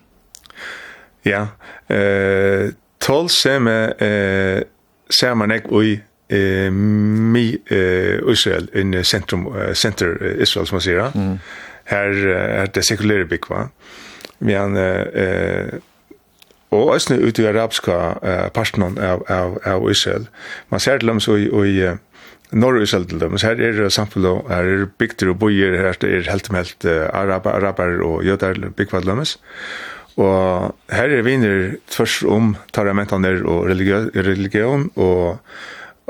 Ja, eh, tålsamme eh, ser man ikke i eh mi eh Israel in centrum center Israel som man säger. Mm. Här är det sekulära bygg va men eh og æsne ut i arabiska eh, parten av, av, av Israel. Man ser til dem så i, i norr Israel til dem, her er det samfunn, her er bygder og bojer, her er helt helt eh, araber, araber og jøder byggvad lømmes. Og her er vinner tvers om taramentene og religion, religion og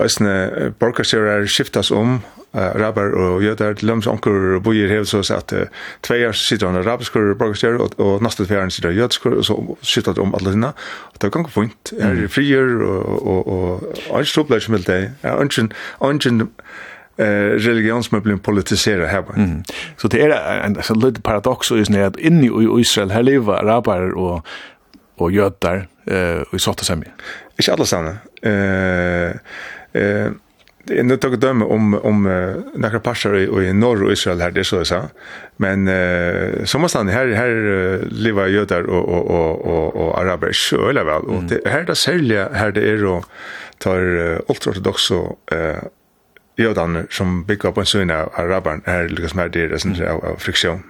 æsne borgerskjører skiftas om uh, araber og jøder til løms onker bojer hev så at uh, tveier sitter han arabisker borgerstyr og, og neste tveier sitter jødsker og så sitter om alle dine og det er ganske point er frier og og og alt stopler som vil det er ønsken ønsken eh religion som blir politiserad här. Mm. Så det är en så lite paradox så är att inne i Israel här lever araber och och judar eh och i sorta samma. Inte alla samma. Eh eh Det är nu tog döme om om uh, några passar i, i norr och Israel här det så jag sa. Men eh som måste här här uh, lever judar och och och och, och araber så väl och det här det sälja här det är då tar uh, ultraortodoxa eh judarna som bygger på en sån av araber är liksom här det är sån av friktion.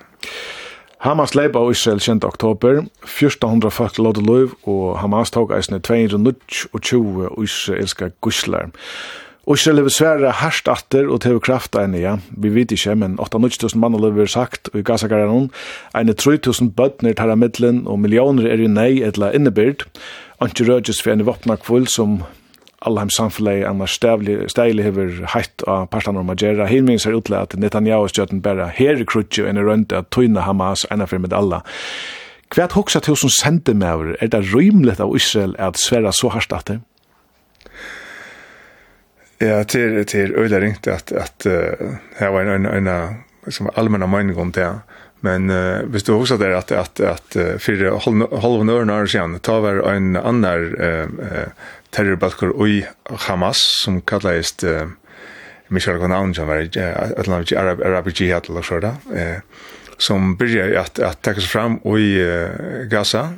Hamas leipa av Israel 20. oktober, 1400 folk låte lov, og Hamas tog eisne 220 israelska guslar. Og Israel lever svære herst atter og til kraft enn ja. Vi vet ikke, men 8-9000 mann lever sagt, og i Gaza-Garanon, Enn 3000 bøtner tar av middelen, og millioner er i nei etla innebyrd. Anki rødges for enn vopna kvull som Allheim samfunnet annars steilig hever heitt av partan om Magera. minns er utleid at Netanyahu stjøtten bare her i krutje og en rundt at tøyne Hamas enn for med alla. Hvert hoksa til som sendemæver, er det rymlet av Israel at svære så herst atter? Ja, till till öde ringt att att här var en en som allmänna mening om det. Men uh, hvis du husker det at, at, at uh, for halv nøren år siden, ta var en annar uh, uh, terrorbalkor i Hamas, som kalles uh, Michel Gonaun, som var et eller annet Arab, Arab Jihad, eller så da, uh, som byrja at, at takka seg fram i uh, Gaza,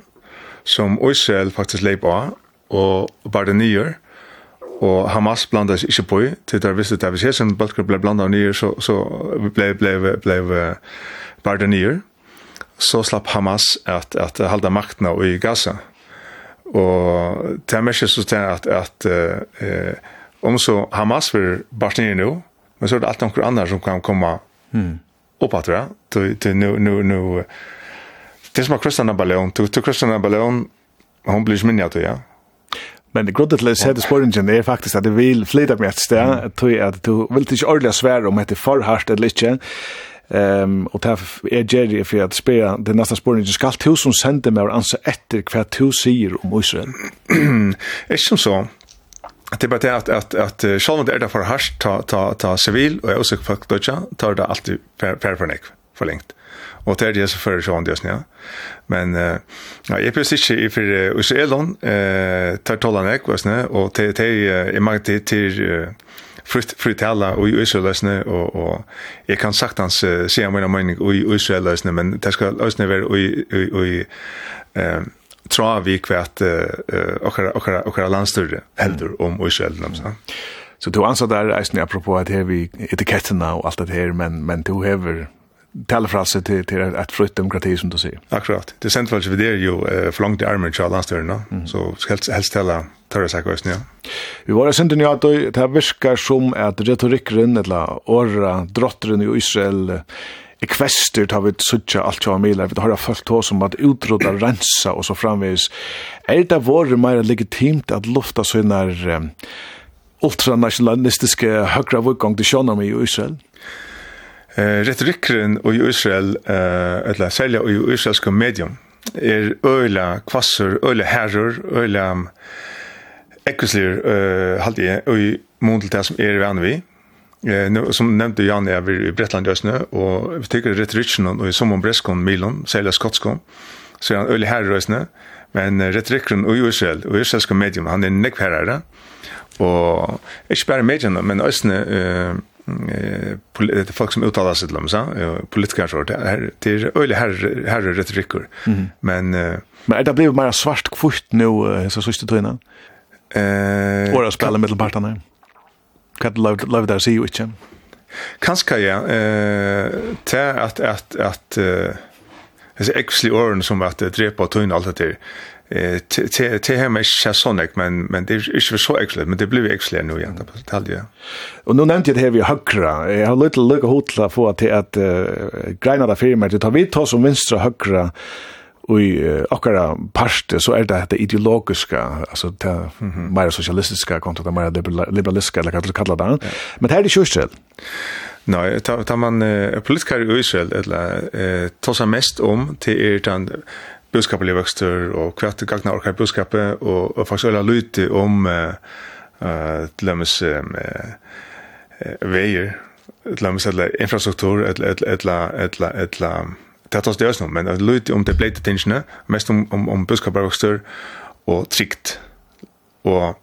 som Israel faktisk leip av, og bare nyer, nye, og Hamas blandade sig inte på til der visste det jeg sen bulkar blanda blandade ner så så ble, ble, ble, blev bara så slapp Hamas att att hålla makten i Gaza. Och det är så til att att eh om så Hamas vil bare ner nu men så er det alt noen andra som kan komma mm. opp at det til nå, nå, nå, det som er kristna ballon til kristna ballon hon blir sminnad ja. Men det grunnet til å se det spørringen er faktisk at det vil flyta med et sted, tror at du vil ikke ordentlig svære om at det er for hardt eller ikke. Ehm och där är Jerry för att spela det nästa spåret ska allt hus som sände mig ansa efter vad du säger om Israel. Är som så att det bara att att att själva det är där för harsh ta ta ta civil och jag också för att ta det alltid per per för nick för längt og det er det som fører seg åndes, ja. Men uh, ja, jeg prøver ikke i for Israelon, eh, tar tålen jeg, og det er mange tid til fritt fritt alla og i Israelsne og og jeg kan sagtans uh, se mina mening og i Israelsne men det skal løsne være og i og i ehm tror vi kvært okkara okkara okkara landstyrre heldur om Israelnum så. Så du ansar der eisne apropos at her vi etiketten og alt det her men men du hever talfrasse till till ett fritt demokrati som du säger. Akkurat. Det sent väl vi det ju för långt i armen så last mm. Så helst helst ställa törre seg også, ja. Vi var sent nu at det viskar som att retorikken eller orra drotteren i Israel i kvester tar vi suttja alt tja milar, vi har folk tå som at utroda, rensa og så framvis. Er det våre meira legitimt at lufta sånne um, ultranationalistiske høyra vukkong til sjånami i Israel? Eh retorikken og i Israel eh eller særlig i israelske medium er øyla kvassur, øyla herrer, øyla ekkvislir eh halde jeg og mun til det som er vann vi. Eh nu, som nevnte Jan er vi i Bretland nu og vi tykker retorikken og i som om Breskon Milon, særlig skotskon, så er han øyla herrer østne, men retorikken og i Israel og israelske medium han er nekk herrer og ikke bare mediene, men også eh eh folk som uttalar sig till dem så politiker så det här det är öle herre herre retoriker. Men men det blev mer svart kvist nu så så sist innan eh och spela med parterna. Kan lov lov där se ju inte kanske ja. Eh till att att att Alltså actually åren som att drepa och tunna allt det där eh te te hem är sonic men men det är inte så excellent men det blev excellent nu igen på detaljer. Och nu nämnde jag det här vi högra. Jag har lite lucka hotla få att att greina där filmer det tar vi tar som vänstra högra i akkara parste så är det det ideologiska alltså det mer socialistiska kontra det mer liberalistiska eller vad det kallar det. Men här är det ju själv. Nej, tar man politiker i Israel eller eh, tar sig mest om till er den budskapelig vøkster, og hva til gagna orkar budskapet, og, og faktisk øyla lyte om uh, uh, til dømes um, uh, veier, til dømes infrastruktur, eller etla, eller etla, det tas det også men lyte om det bleite tingene, mest om, om, om budskapet vøkster, og trygt, og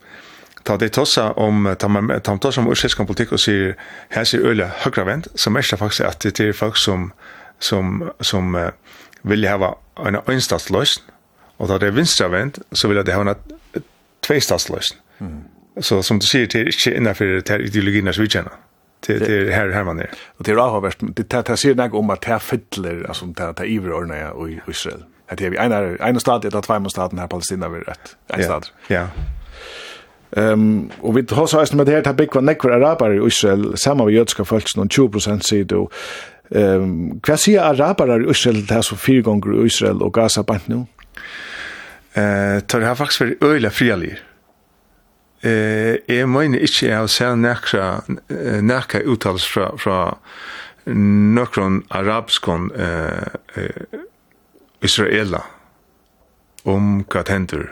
ta det tossa om ta man ta tossa om ursiskan politik och ser här ser öle högra vänt som mest faktiskt att det är folk som som som vilja ha en einstatsløsn, og da det er vinstravend, så vill det ha en tveistatsløsn. Mm. Så som du sier, det er ikke innenfor det er ideologien som vi kjenner. Det, det er her her man er. Og det er avhåverst, det, det, det sier noe om at det fyller, altså det, det er i Israel. At det er en, en stad, det er tvei staten her, Palestina, vi er et, en stad. Ja, Ehm um, og vi har så eisen med det her, det er bikva nekkur arabar i Israel saman med jødska folk, noen 20% du, Ehm hva sier araberar i Israel det er så fire ganger i Israel og Gaza bant nu? Eh, tar det har faktisk vært øyla frialig. Eh, jeg mener ikke jeg har sett nekra, nekra uttales fra, fra nokron arabskon eh, eh, israela om hva tenter.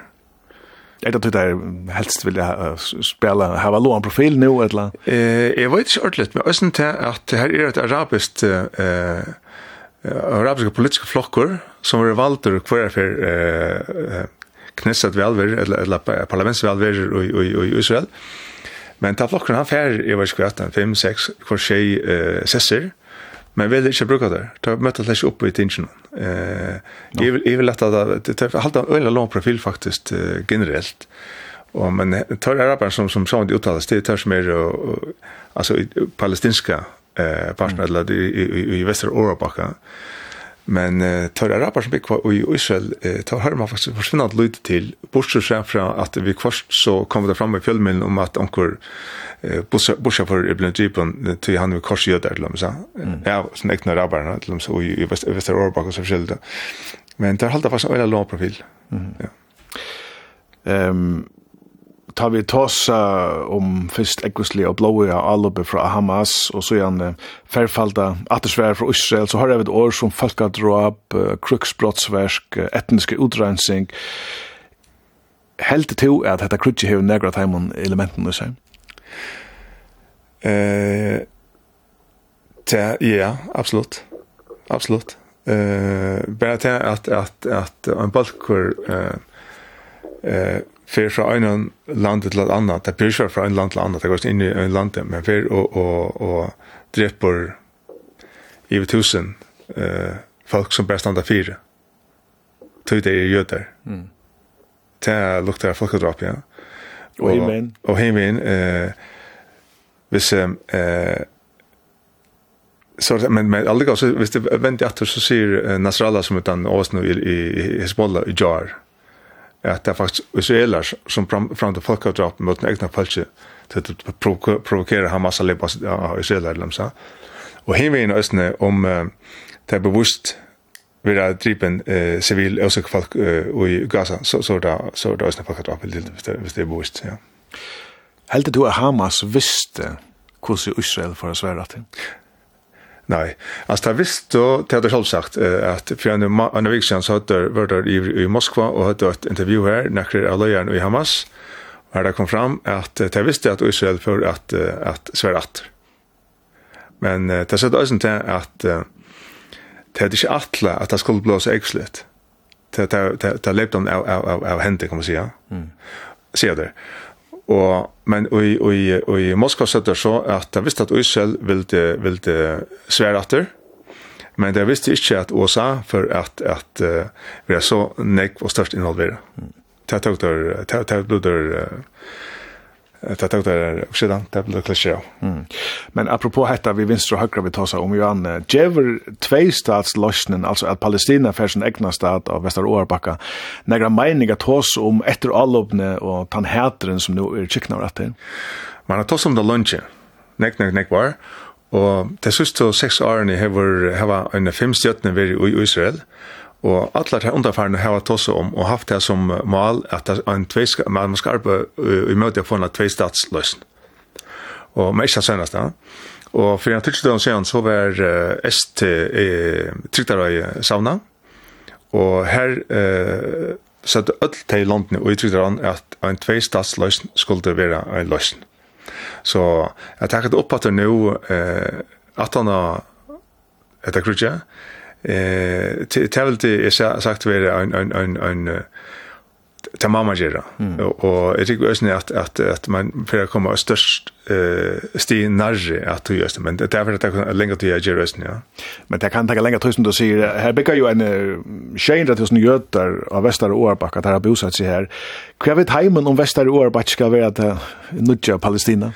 Er det det helst vil spela, hava lån profil nu, eller? Eh, jeg vet ikke ordentligt, men også til at her er et arabisk eh, arabiske politiske flokker som er valgt hver for eh, knesset velver, eller, eller parlamentsvelver i, Israel. Men ta flokken han fer, jeg vet ikke hva, 5-6 kvar tjej eh, sesser, Men vil ikke bruke det. Ta møter slags upp i tingene. Eh, jeg, vil, jeg vil lette det. Det er en øyne lang profil faktisk generelt. Og, men tar er arbeid som, som sånn de uttales, det tar som er altså, palestinska eh, partner, eller i, i, i, i Vestre Men eh tar rappar som bikvar i Israel eh, tar hör man faktiskt försvinnande lite till bortsett sen från att vi först så kommer det fram i filmen om att onkel eh borsa för Ibn Jeepon till han vi kors gör där liksom så. Ja, sån egna rappar liksom så i Väster Orbak och så skilda. Men det där håller fast en öla låg profil. Ja. Um, tar vi tåsa om fyrst ekkosli og blåa alubbe fra Hamas, og så gjerne færfalda attersvær fra Israel, så har jeg et år som folkadroab, kruksbrottsversk, etniske utrensing. Helt til at dette krutje hever negra taimon elementen i seg? Eh, ja, absolutt. Absolutt. Eh, bara det at, at, at en balkur... Eh, eh fer fra ein land til et annet, det blir fra ein land til annet, det går inn i ein land, men fer og, og, og dreper i tusen eh, folk som best anda fire. Tøy det er jøder. Mm. Det lukter av ja. Og himmelen. Og himmelen, eh, hvis eh, så men men alltså visst det vänt efter så ser Nasrallah som utan oss nu i Hezbollah i Jar at det er faktisk israeler som fram, fram til folkedrap mot den egna falske til å provokere Hamas og lepa av israeler, eller så. Og hinveien østene om det er bevisst vi har dripen eh, sivil øsik folk i Gaza, så, så er det, så er det østene folkedrap, hvis det er bevisst, ja. Heldig du at Hamas visste hvordan Israel får svære til? Nei, altså det visste då, det hadde selv sagt at for en en vecka sedan så i, i Moskva og hadde et intervju her, nekker av løyeren i Hamas. Här det kom fram at det visste at Israel för at, at svære att. Men det sa det at att det hadde ikke atle at det skulle blåsa exlet. Det det det lepte om av av av händer kan man säga. Mm. Ser det. Og, men i, i, i Moskva sitter så at de visste at Israel ville, ville svære etter, men de visste ikke at USA for at, at uh, vi er så nekk og størst involvere. Mm. Det ta der, det tok der, Det tog det också då, det blev klart. Mm. Men apropå hetta vi vänster och högra vi tar så om Johan Jever två stats lösningen alltså att Palestina för sin egna stat av Västra Årbacka. Några meningar tas om efter allopne och tan härtren som nu är chicknar rätt in. Man har tas om det lunchen. Neck neck neck var och det sista sex åren i har har en fem stjärnor i Israel. Og alle de underfærene har vært også om og haft det som mål at en tveiska, man skal arbeide i møte å få en tveistatsløsning. Og med ikke senest da. Og for en tidsdøren siden så var ST i Trygdarøy savna. Og her eh, satt alle til landene og i Trygdarøy at en tveistatsløsning skulle være en løsning. Så jeg takket opp at det nå eh, at han har etter krutje, eh det det är sagt vara en en en en ta mamma gera. Och jag tycker ösn att att att man för att komma störst eh sti närre att du just men det är för att det längre till jag gera ja. Men det kan ta längre tusen då säger här bygger ju en tjej där tusen götar av västra Årbacka där har bosatt sig här kvar vet hemmen om västra Årbacka ska vara att nudja Palestina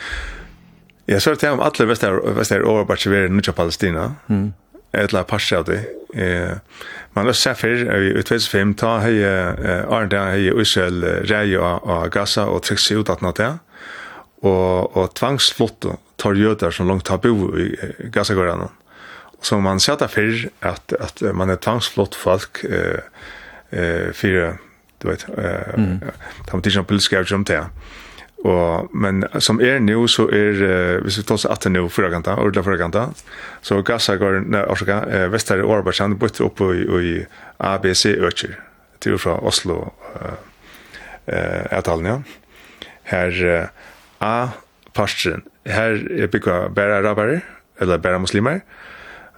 Ja, så er det om alle vestar, vestar overbartsjevere i Nudja Palestina. Mm eller parser av det. Man har sett før, i 2005, ta hei Arne, hei Israel, rei av Gaza, og trekk seg ut at noe det, og, og tvangsflott tar jøder som langt har bo i Gaza-gårdene. Så man ser det før at, at man er tvangsflott folk eh, eh, for, du vet, eh, mm. de har politiske avgjørt om det. Og, men som er nu så er, uh, hvis vi tar oss atter nu, fyrakanta, ordla fyrakanta, så Gaza går, nei, orsaka, uh, Vestare Årbarsand, bytter opp i, i ABC-økker, til fra Oslo, uh, uh, etalen, ja. Her uh, A-parstren, her er bygga bara araber, eller bara muslimer,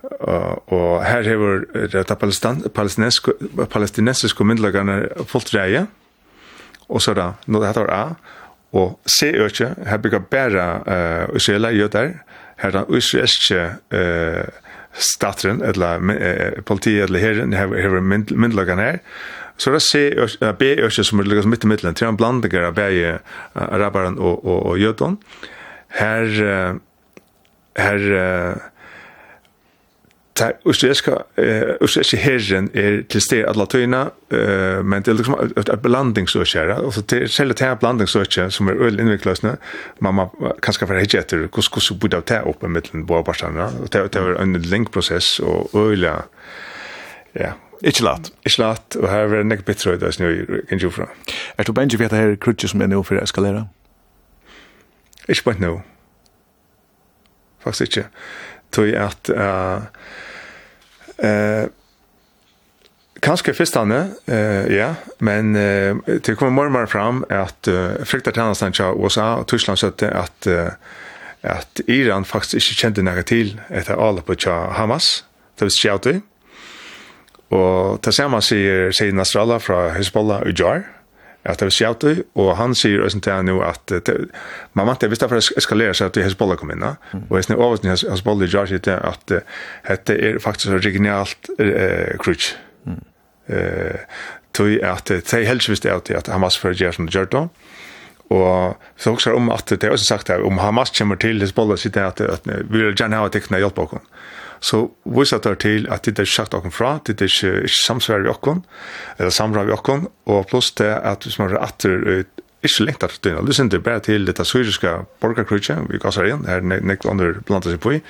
Uh, og her det retta palestinensiske, palestinensiske myndelagarne fullt reie, og så da, nå det heter A, Og se økje, her bygger bare uh, Israela jøder, her den israelske uh, statren, eller uh, politiet, eller herren, her er myndelagen her. Så det er B økje som er lukket midt i middelen, til en blandinger av begge araberen og, og, og jødene. Her, uh, her uh, ta israelska israelska herren är till sted att eh men det är liksom ett blandning så kära och så till själva det här blandning så kära som är öl invecklas nu mamma kanske för hit efter hur hur så borde ta upp med den bara bara och det det var en link process och öla ja Ikke lat. Ikke lat. og her er nekk bitre i det som jeg kan jo fra. Er du bare ikke vet at her er krutje som er nå for å eskalere? Ikke bare nå. Faktisk ikke. Tog at uh, Eh Kanske förstående, eh ja, men eh, det kommer mer och mer fram att uh, fruktar tjänsten tja USA och Tyskland så att uh, att Iran faktiskt inte kände några till ett alla på tja Hamas, det vill säga det. Och det samma säger, säger Nasrallah från Hezbollah och Jar, att det var sjävt och han säger ju till nu att man måste visst för att eskalera så att det Hezbollah kommer in och sen överst ni Hezbollah gör sig att det är faktiskt originalt eh crutch eh tog att det helst visst att att Hamas för Gerson då och så också om att det är også sagt her, om Hamas kommer till Hezbollah, sier det att vi vill gärna ha tekne hjälp bakom så viser det til at det er sagt okken fra, det er ikke, ikke samsvær vi okken, eller samrar vi okken, og pluss det at hvis man er atter ikke lengt at det er lysen til bare til dette syriske borgerkrydje, vi gasser igjen, her nekt andre blant seg på i,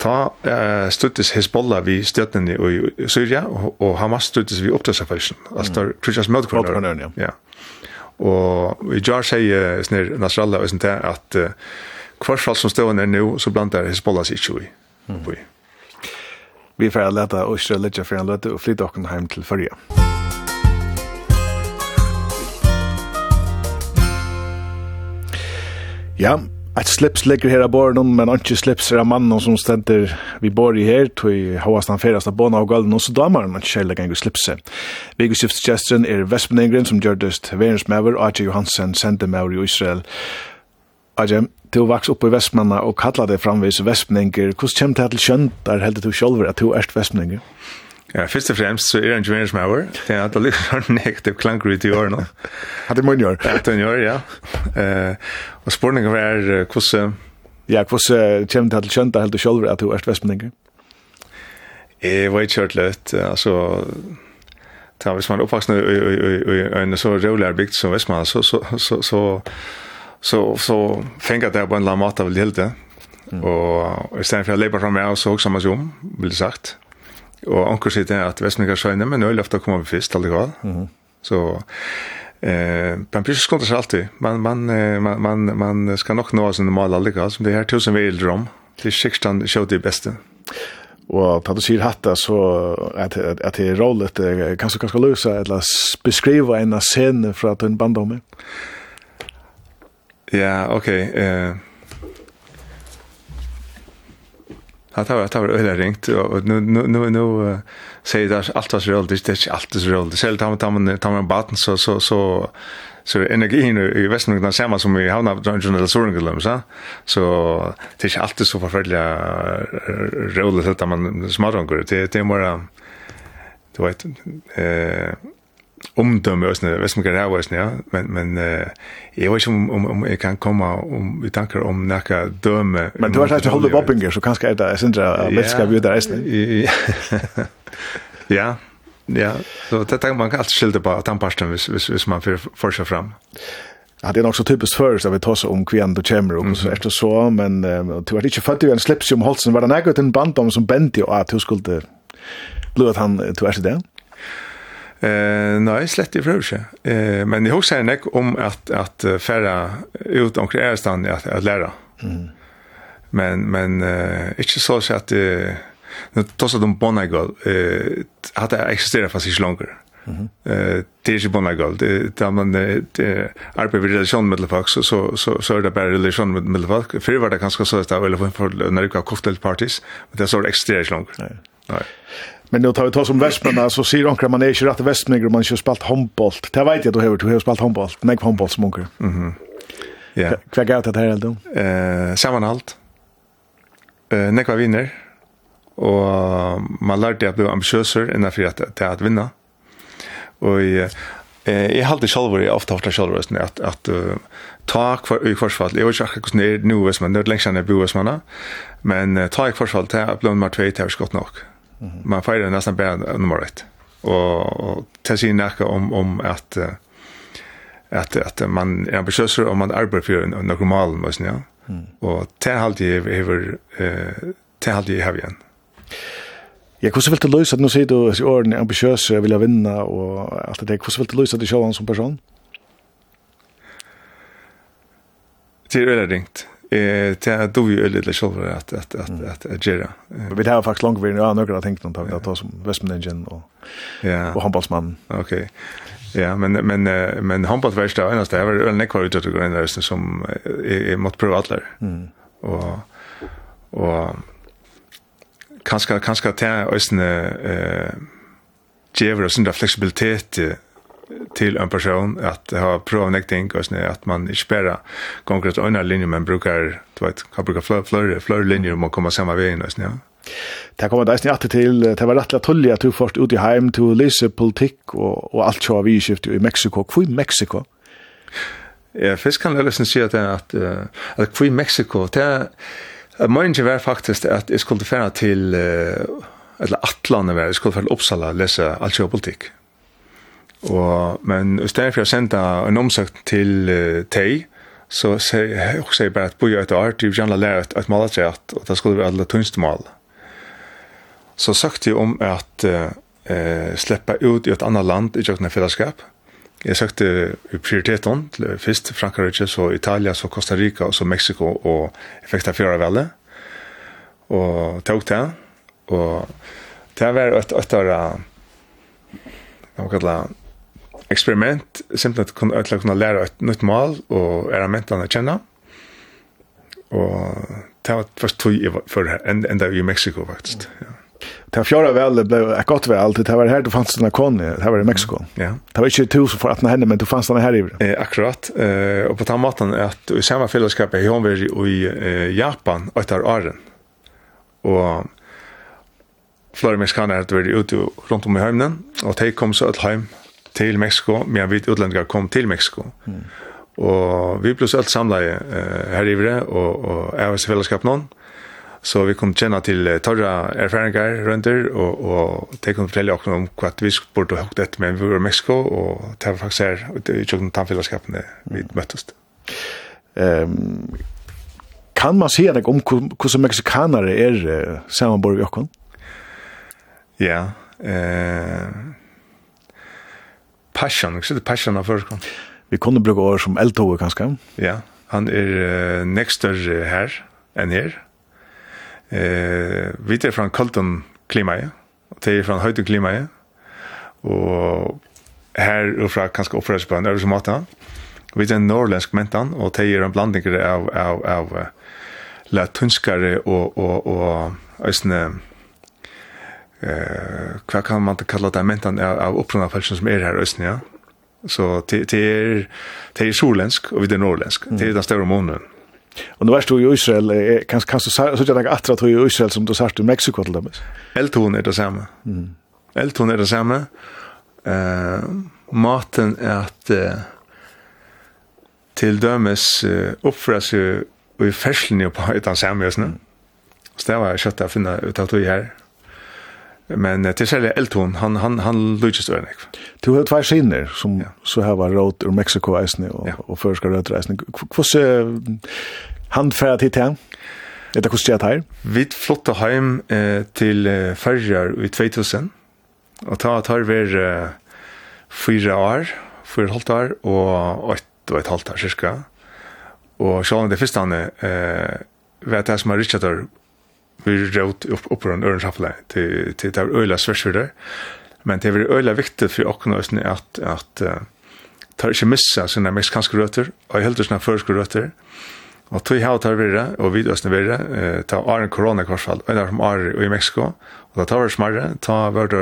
ta uh, støttes Hezbollah vi støttene i Syria, og, og Hamas støttes vi opptøysafelsen, altså det er krydjas møtkroner. Ja. ja. Og i jar sier Nasrallah og sånt at uh, hvert fall som stående er nå, så blandar Hezbollah seg ikke i. Mm. Vi får leta og ikke lette for en løte og flytte dere hjem til førje. Ja, Et slips ligger her av båren, men ikke slips er av mannen som stender vi bor i her, tog i hovastan ferast av båna og galden, og så damer han ikke kjellig engang slipset. Vigeskiftsgesteren er Vespenengren som gjør døst verensmøver, Aja Johansen, sendemøver i Israel. Aja, du vaks opp i Vestmanna og kallar deg framvis Vestmenninger. Hvordan kommer det til kjønn der heldig du sjolver at du erst Vestmenninger? Ja, først og fremst så er det en ingeniørsmauer. Det er at det ligger en negativ klanger ut i år nå. At det må en gjør. At det gjør, ja. Uh, og spørningen er hvordan... Ja, hvordan kommer det til kjønn der heldig du sjolver at du erst Vestmenninger? Jeg var ikke kjørt løtt. Altså, ta, hvis man er oppvaksende i en så rolig bygd som Vestmanna, så, så, så, så så så tänker jag på en lamata vill helt det. i stedet for att lepa fram med så også man som vill sagt. Og anker sier sitter att Västmika sköna men nå er det öl ofta kommer vi först alltså. Mhm. Så eh man precis ska seg alltid. Man man man man man skal nok nå sin normala lika som det här tusen vi vill om. Det er sexton kjøy det beste. Og da du sier hatta så at, at det är roligt du kanskje løse, eller beskriva en scen från en bandomme. Ja, okej. Eh Han tar tar öle ringt och nu nu nu nu uh, säger det allt vad så det är allt så roligt. Själv tar man tar man tar man batten så så så så energin i västern kan samma som i havna har när journal såring så så det är alltid så förfärliga roligt att man smartar det det är mer du vet eh omdømme og sådan, hvad som kan ræve og ja. Men, men uh, jeg vet ikke om, om, om jeg kan komme om, i tanker om nækka dømme. Men du har sagt at holde boppinger, så kanskje er det, jeg synes, at vi skal videre resten. Ja, ja. Så det kan man alltid skilde på tannparsten, hvis, hvis, hvis man får seg fram. Ja, det er nok så typiskt först att vi tar sig om kvinnan du kommer upp. Mm. Så efter så, men uh, du har inte född i en slips om halsen. Var det något en band om som bändi och att du skulle bli att han, du är det? Eh, nej, slett i fröse. Eh, men jag husker nek om att att färra ut omkring ärstan att, att lära. Mm. Men men eh, inte så så att eh, nu tossa de bona gol eh hade existera fast inte längre. Mm. Eh det är ju bona gol. Det där man det arbetar vid relation med folk så så så så är det bara relation med med folk. För var det kanske så att det var för när det var cocktail parties, men det så existerar inte längre. Nej. Nej. Men nu tar vi ta som Vestmanna så ser onkel man är ju rätt västmänna man har spelat handboll. Det vet jag då hur du har spelat handboll. Nej, handboll som onkel. Mhm. Ja. Vad går det här äldom? Eh, sammanhalt. Eh, nekva vinner. Och man lärde att bli ambitiöser innan för att det att vinna. Och eh jag hade själv jag ofta ofta själv att att, att uh, ta kvar i försvall. Jag vet inte hur snär nu är man det längst ner boas man. Men uh, ta i försvall till att blomma två till skott nog. Man feirer nesten bare nummer ett. og til å si näka om, om att, at, at man er ambitiös og man arbeider for en normal måste ja. Mm. Och det har jag över eh det har igjen. Ja, hvordan vil du løse at nå sier du i årene är ambitiös, jeg vill vinna och allt det där. Hur vill du at du själv som person? Det er veldig ringt eh det då ju lite själva att att att att att göra. Vi har faktiskt långt vi nu har några tänkt någon att ta som Westman Engine och ja och handbollsman. Okej. Ja, men men men handbollsvärsta är nästan över öl nekvar att gå in där som är mot privatler. Mm. Och och kanske kanske ta ösne eh ger oss en flexibilitet till en person att ha provnäckting och snä att man inte spärrar konkret öna linjer men brukar du vet kan brukar flör flör flör linjer om man kommer samma vägen och snä. Det kommer det snart til, det var rettelig tullig at du først ut i heim hem till läsa politik og och allt så vi skiftet i Mexico. Hvor i Mexico? Ja, først kan jeg liksom si at, at, att at hvor i Mexico, det er, Mange være faktisk at jeg skulle fære til, eller atlandet være, jeg skulle fære til Uppsala og lese alt politikk. Og, men i stedet for å sende en omsøkt til uh, Tei, så sier jeg også bare at boja et år, de vil gjerne lære et, et malertrett, og det skulle være alle tunste mal. Så søkte jeg om at uh, uh, slippe ut i et annet land i jøkken fellesskap. Jeg søkte i prioriteten, til, først Frankrike, så Italia, så Costa Rica, og så Mexico, og jeg fikk det fjerde veldig. Og tok det, og det var et, et, et, et, et, et, experiment simpelthen at kunne att kunne lære ett nytt mål och er mentan att känna. Och ta var først tog för en ända i Mexico, faktiskt. Ja. Det fjärde vel, det blev ett gott väl det var här då fanns denne kon här var i Mexico. Ja. Det var inte tusen för att henne men då fanns denne här i. Eh akkurat eh og på den måten er at i samme fellesskap i hun och i Japan och där Arden. Och flere mexikaner att vært ute runt om i hemmen och de kom så et heim, til Mexico, men vi utlendinger kom til Mexico. Mm. Og vi ble så alt samlet uh, her i Vre, og, og jeg var i fellesskap noen. Så vi kunne kjenne til uh, torra erfaringer rundt der, og, og de kunne fortelle oss om hva vi burde ha hatt etter, men vi var i Mexico, og det var faktisk her, i tjokken tannfellesskapene vi møttes. Um, kan man se deg om hvordan meksikanere er uh, sammenbord i okken? Ja, eh... Uh, passion, ikke det passion av først? Vi kunne bruke år som eldtog, kanskje? Ja, han er uh, nekster her enn her. Eh, vi er fra Kolton klimaet, og det er fra Høyden klimaet, og her og fra kanskje oppføres på en øvelse måte. Vi er en nordlensk mentan, og det er en blanding av, av, av latunskare og, og, og, og eh vad kan man kalla det mentan av upprunna falsen som är här östen ja så det är det är solländsk och vid det norrländsk det är den stora månen Och nu är du i Israel, kan kan du så jag att du i Israel som du sagt i Mexiko till dem. Elton är det samma. Mm. Elton är det samma. Eh maten är att till dömes uppfra sig i färslen på utan samjösna. Så det var kött att finna utav tog här. Men uh, till Elton, han han han Lucas Örnek. Du har tvær skinner som ja. så här var råd ur Mexiko isne och ja. och förska rötter isne. Kvos uh, til hit här. Det hvordan kostat här. Vi flotta hem eh, till eh, Färjar i 2000. Och ta tar vi eh, fyra år, fyra halvt år och ett och ett halvt år cirka. Och så det första eh vet jeg som är Richard vi råd upp opp på en til, til det där øyla svärsfyrder. Men det är öla viktig för och oss att att uh, ta inte missa sina mexikanska rötter och helt sina førske rötter. Och tog här tar vi det och vi ösna vi det ta Aron Corona korsfall eller som Ar i Mexiko och då tar vi smarre ta vart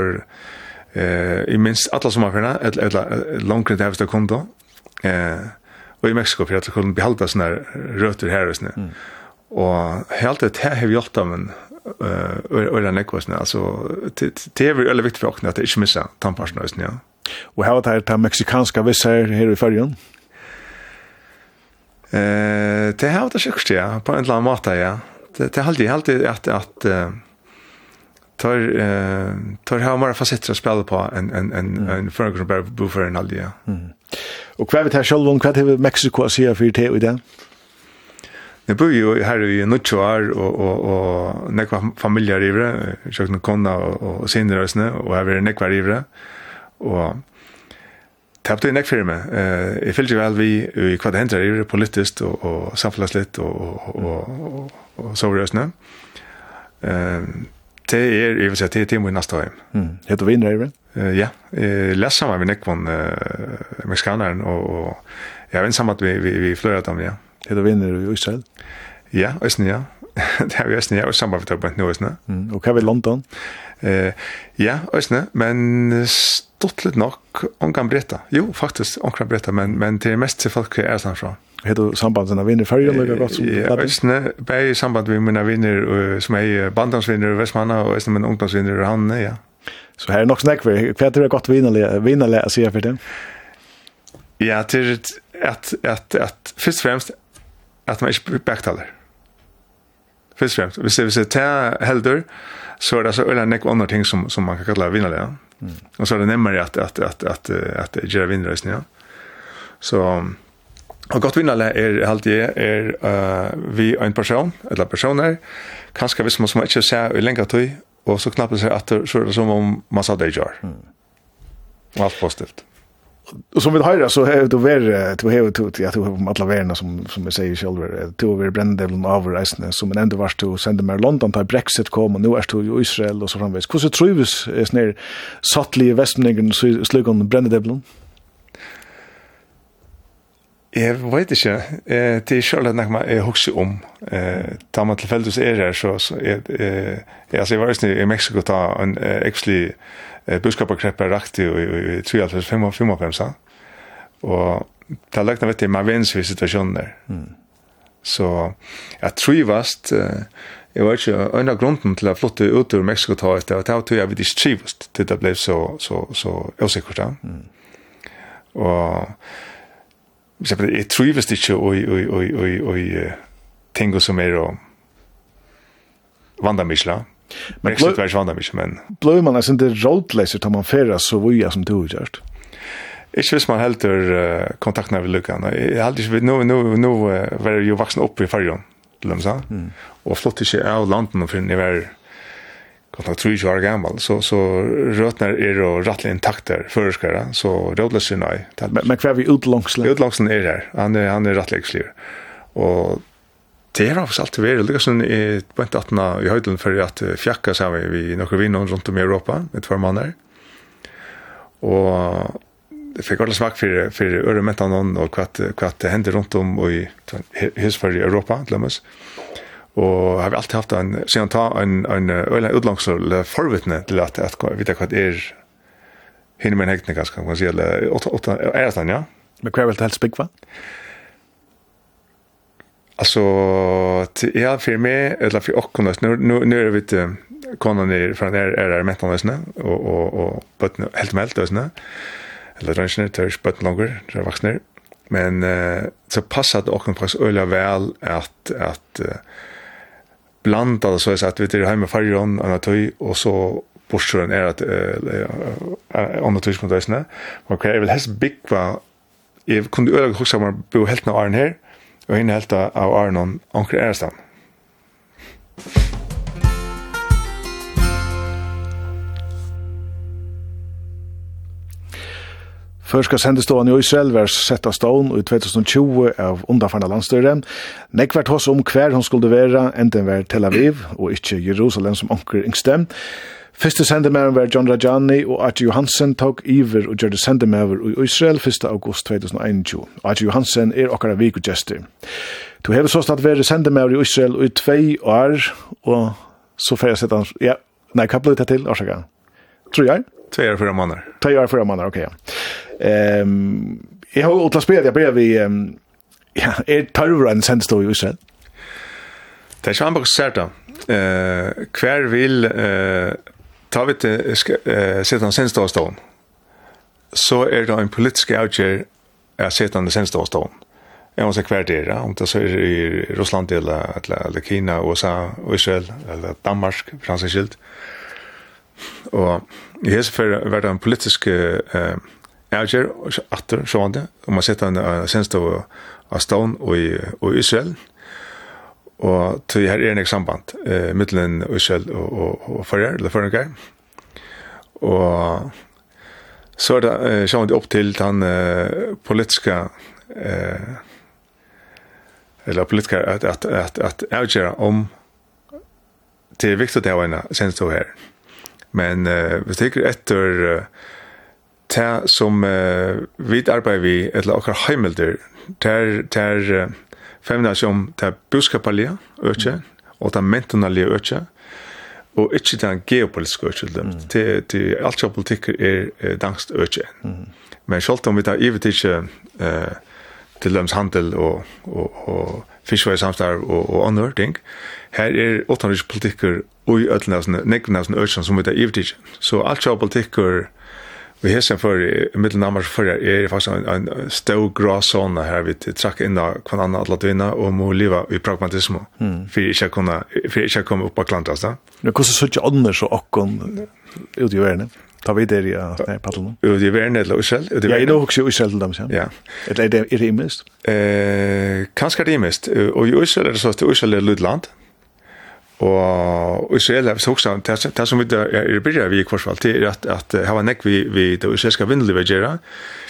eh i minst alla sommarferna eller et långt det hävsta konto eh og i Mexiko för att kunna behålla sina rötter här och. Mm. Og helt det her har vi gjort av en øyla nekvåsene, alltså det är veldig viktigt för åkne at det inte missa tannpartsnøysen, ja. Och her har det här til meksikanska visser i färjan? Eh, det har det sjukt ja, på en annan måte ja. Det det hade alltid att att tar eh tar hur många facetter spela på en en en en förgrund buffer en alldia. Mm. Och kvar vet här själv om kvar till Mexiko så här för det idag. Jeg bor ju her i Nutsjoar, og, og, og nekva familjer i det, jag kunde og, og och og där snä och även några i det. Och tappte en firma. Eh jag fyllde vel vi i hva det hender i politiskt och og samfunnslitt og, og, og, og, og, og Ehm det er, jeg vil si, det är i neste år. Mm. Heter vi i Eh ja, jeg leser sammen med nekva eh mexikanaren og, og jeg vet sammen at vi vi vi flører dem ja. Mm. Er vinner i Israel? Ja, Østen, ja. det har vi Østen, ja, og samarbeidet på Østen. Mm. Og hva er London? Eh, ja, Østen, men stått litt nok omgang bretta. Jo, faktisk omgang bretta, men, men det er mest til folk er sånn fra. Hedo sambanden med vinner färger eller gott som Ja, Østen, bare i samband med mine vinner som er bandansvinner i Vestmanna, og Østen, med ungdomsvinner i Hanne, ja. Så her er nok snakk for, hva er det gott vinnerlig å si for för. Ja, det at, at, at, først og fremst, at man ikke backtaler. Først og fremst. Hvis det, hvis det er heldur, så er det så øyne nek andre ting som, som man kan kalla vinnerlige. Mm. Og så er det nemmere at, at, at, at, at, at gjøre vinnerløsning. Ja. Så, og godt vinnerlige er alltid er uh, vi og en person, eller personer, kanskje hvis man som ikke ser i lenge tøy, og så knapper seg at så er det som om man sa det i jar. Mm. Og alt positivt. Och som vi har så har det ver det har du jag tror om alla värna som som jag säger själv det har varit brändeln av resten som en ändå vars till sända mer London till Brexit kom och nu är det i Israel och så framvis. Hur så tror vi är snär sattliga västningen så slog on brändeln. Jeg vet ikke. Eh, det er selv nok man er hokse om. Eh, da man tilfeldigvis er her, så, så er, eh, altså, jeg var i Mexico ta en eh, actually eh, budskaparkreppet rakt i, i, i 3-5-5 og det lagt vet jeg, man vins vid situasjoner mm. så jeg trivast eh, jeg var ikke en av grunden til å flytte ut ur Mexico ta etter, og det var jeg vidt ikke trivast til det ble så, så, så usikkert mm. og jeg, jeg trivast ikke og, og, og, og, og, og ting som er og vandamisla Men Brexit var svanda mycket men. Blöj man alltså inte roadlaser tar man färra så vi är som du just. Ich wiss man helt der Kontakt nach Lukan. Jag hade ju nu nu nu var ju vuxen upp i Färjön. Lums så. Och flott inte av landen och finner var kontakt tror år gammal så så rötnar är och rattlar där förskara så roadlaser nej. Men kvar vi ut långslen. Ut långslen är där. Han är han är rattlägslig. Och det har faktisk alltid vært. Lykkes hun i bønt 18 i høyden for at fjakka sammen vi noen vinner rundt om i Europa, med par måneder. Og det fikk alle smak for, for ørementan og hva, hva det hender rundt om i husfer i Europa, glemmes. Og har vi alltid haft en, siden ta, en, en øyne utlangsel forvittne til at, at vi vet hva det er hinner med en hektning, kan man si, eller åtta, åtta, åtta, ja. Men hva er vel til helst bygg, va? Alltså ja för mig eller för och kunna nu nu nu är det konan är från där är det mättarna snä och och och but helt med helt snä. Eller rönsen törs but longer så vuxna. Men eh, så passar det också faktiskt öliga väl att att eh, blanda så att vi det hemma färjan och att och så bortsjön är att eh om det tysk kontesten. Man kan väl helst big va. Jag kunde öliga huxa man bo helt när här og henne helt av Arnon Anker Erestan. skal sendestående i Israel være sett av stån i 2020 av undanfarna landstøyre. Nek vært hos om hver hun skulle være, enten være Tel Aviv og ikke Jerusalem som anker yngste. Fyrste sendemæren var John Rajani og Archie Johansen tok iver og gjør det sendemæver i Israel 1. august 2021. Archie Johansen er okkara vikudgjester. Du hever så snart vært sendemæver i Israel i tvei år, og så får jeg sette han... Ja, nei, hva ble det til? Årsaka. Tror jeg? Tvei år, fyra måneder. Tvei år, fyra måneder, ok, ja. Um, jeg har utla spred, jeg ber vi... Um, ja, er tarvran sendstå i Israel? Det er ikke han bare sært da. Uh, hver vil... Uh, tar vi til uh, setan senståstånd, så er det en politisk avgjør at setan det senståstånd. Jeg må se hver dere, om det så er i Russland, eller, eller, eller Kina, USA, Israel, eller Danmark, fransk skilt. Og i hese for var det en politisk eh, avgjør, atter, sånn det, om man setan uh, senståstånd og, i, og Israel, og Og tøy her er en samband, eh, mittelen Øsjøl og, og, og Førjer, eller Førjengar. Og så er det eh, sjående opp til den eh, politiske eh, eller politiker at at at at avgöra om det är viktigt det ha en sen så her Men eh vi tycker efter uh, ta som uh, vi arbetar vi eller och ter ter uh, femna som det budskapalige økje, og det mentonalige økje, og ikke den geopolitiske økje. Mm. Det, det, alt som politikk er, er dangst økje. Mm. Men selv om vi tar ivet ikke eh, til dems handel og, og, og fiskveisamstarv og, og andre ting, her er utenrikspolitikker og i ødelnæsene, nekvenæsene økje som vi tar ivet ikke. Så alt som politikker Vi har sen för mitten av mars förra är det faktiskt en, en stor gråzon här vi track in där kan andra att vinna och må leva i pragmatism. Mm. För jag kunna för jag komma upp på klantas då. Nu kostar så mycket annars och kon ut i världen. Ta vi det ja, nej paddeln. Ut i världen eller Ussel? Ut i världen. Ja, det också Ussel dem sen. Ja. Eller är det är det mest? Eh, kanske det mest. Och i Ussel är det så att Ussel är Lutland. Mm Og Israel, hvis jeg husker, det som vi er byrja vi i kvarsfall, til, er at, at her var nekk vi, vi det israelska vindelivet gjerra,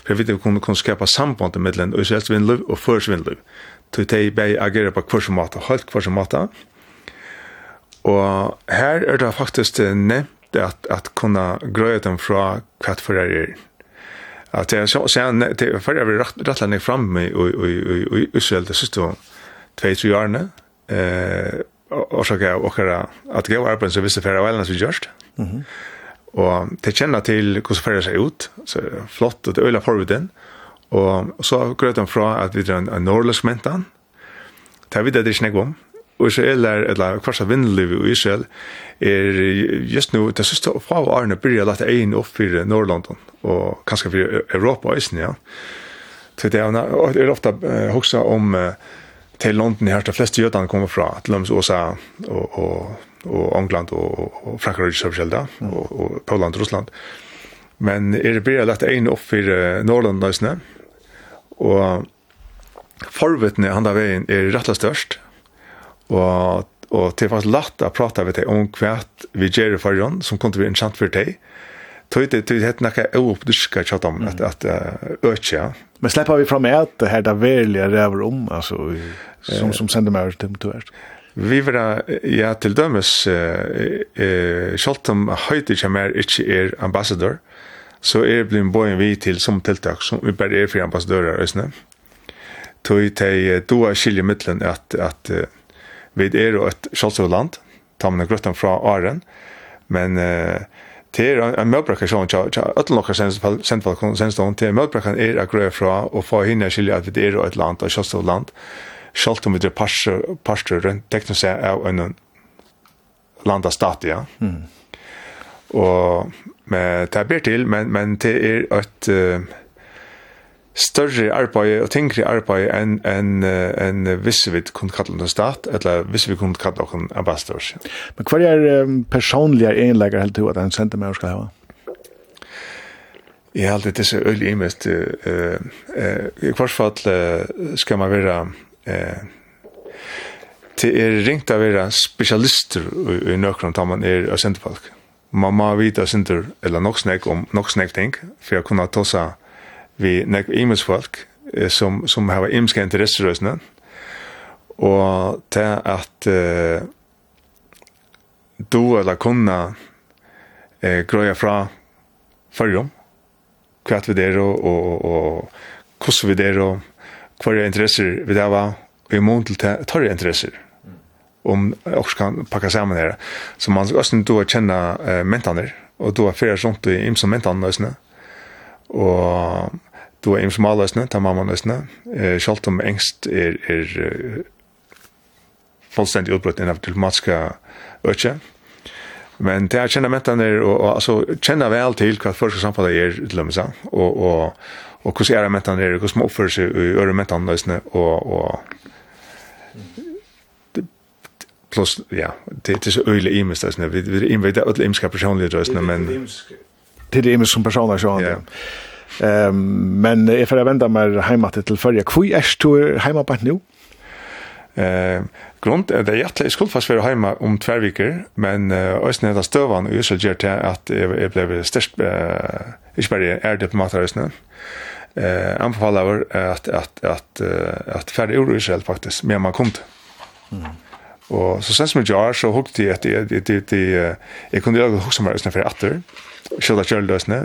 for vi kunne, kunne skapa samband mellom israelsk vindeliv og førs vindeliv. Så de bare agerer på kvarsfamata, helt kvarsfamata. Og her er det faktisk nevnt at, at kunne grøye dem fra kvart for er At det er så, så er for jeg vil rattle nek fram i Israel det siste 2-3 årene, eh, orsaka av okkara at gav arbeid som visse færre veilene som vi gjørst. Mm -hmm. Og det kjenner til hvordan færre seg ut, så flott, og det øyla forviden. Og så grøt de fra at vi drar en nordløsk mentan, det vet det ikke nek om, og Israel er, eller kvarsa vindliv i Israel, er just nu, det siste og fra årene byrja lagt egin opp för Norrlondon, og kanskje för Europa og Isen, ja. Så det er ofte uh, hoksa om uh, till London här de flesta jötarna kommer från till och USA och och och England och och Frankrike så själv där och och Polen och Ryssland. Men är det blir att en upp för Norrland nästan. Och forvetne han där vägen är rätt störst. Och och det var lagt å prata med deg om hva vi gjør för Jon som kunde bli en kjent för dig. Tøyte tøyte hett nakka upp du ska chatta om att att öka Men släpper vi fram det här där väljer räver om alltså som som sänder mer till till Vi var ja til dømes eh eh Scholtum høytir ikkje mer ikkje er ambassadør. Så er blin boy vi til som tiltak som vi ber er for ambassadørar øsne. Tøy tei doa skilje mittlen at at vi er jo et Scholtum land, tamna från fra Aren. Men eh Det er en møtbrekker som ikke alle noen sendfalkon sendstånd, det er møtbrekkeren er å grøy fra og få hinne å skilje at vi er et land et kjøst av land, selv om vi er parster rundt teknisk seg av en land av stat, ja. Mm. Og men, det er bedre til, men, men det er et... Uh, større arbeid og tyngre arbeid enn en, en, en visse vi kunne kalle stat, eller visse vi kunne kalle en ambassadør. Men hva er um, personlige helt til at en sentimer skal ha? Jeg har alltid disse øyelig imest. Uh, uh, I hvert fall uh, skal man være... Uh, det er ringt å være spesialister i, i nøkron da man er av senterfalk. Man må vite eller nok snakk om nok snakk ting, for jeg kunne ta seg vi nekv imes folk som, som har imeska interesserøsene, og til at uh, du eller kunna eh, grøya fra fyrrum, hva vi der og, og, og hvordan vi der og hva er interesser vi der var, og i mån til tørre interesser om också kan packa samman det. Så man ska sen då känna eh, mentaner och då färdas sånt i imsom mentaner Och då är en smalare ta mamma nästan eh självt om ängst är är fullständigt utbrott av diplomatiska ökje. Men det er kjenner mentan er, og, og altså, kjenner vel til hva første samfunnet er, til dem, og, og, og hvordan er mentan er, hvordan man oppfører seg i øre mentan, og, og plus, ja, det, det er så øyelig imens, vi, vi er innvidet alle imska personlige, men... Det er imens som personer, så ja. Ehm men jeg får vända mig hemma till førre. kvui är du hemma på nå? Eh, grund är det jag skulle fast vara hemma om två veckor men også nede av stövan och så gör det at jeg ble størst, ikke bare er diplomater også, eh anbefaler vår att att att att färdig ur Israel faktiskt mer man kom. Mm. Och så sen som jag så hukte det att det det det jag kunde jag också mer snäffer åter skjøtta kjøldøsene,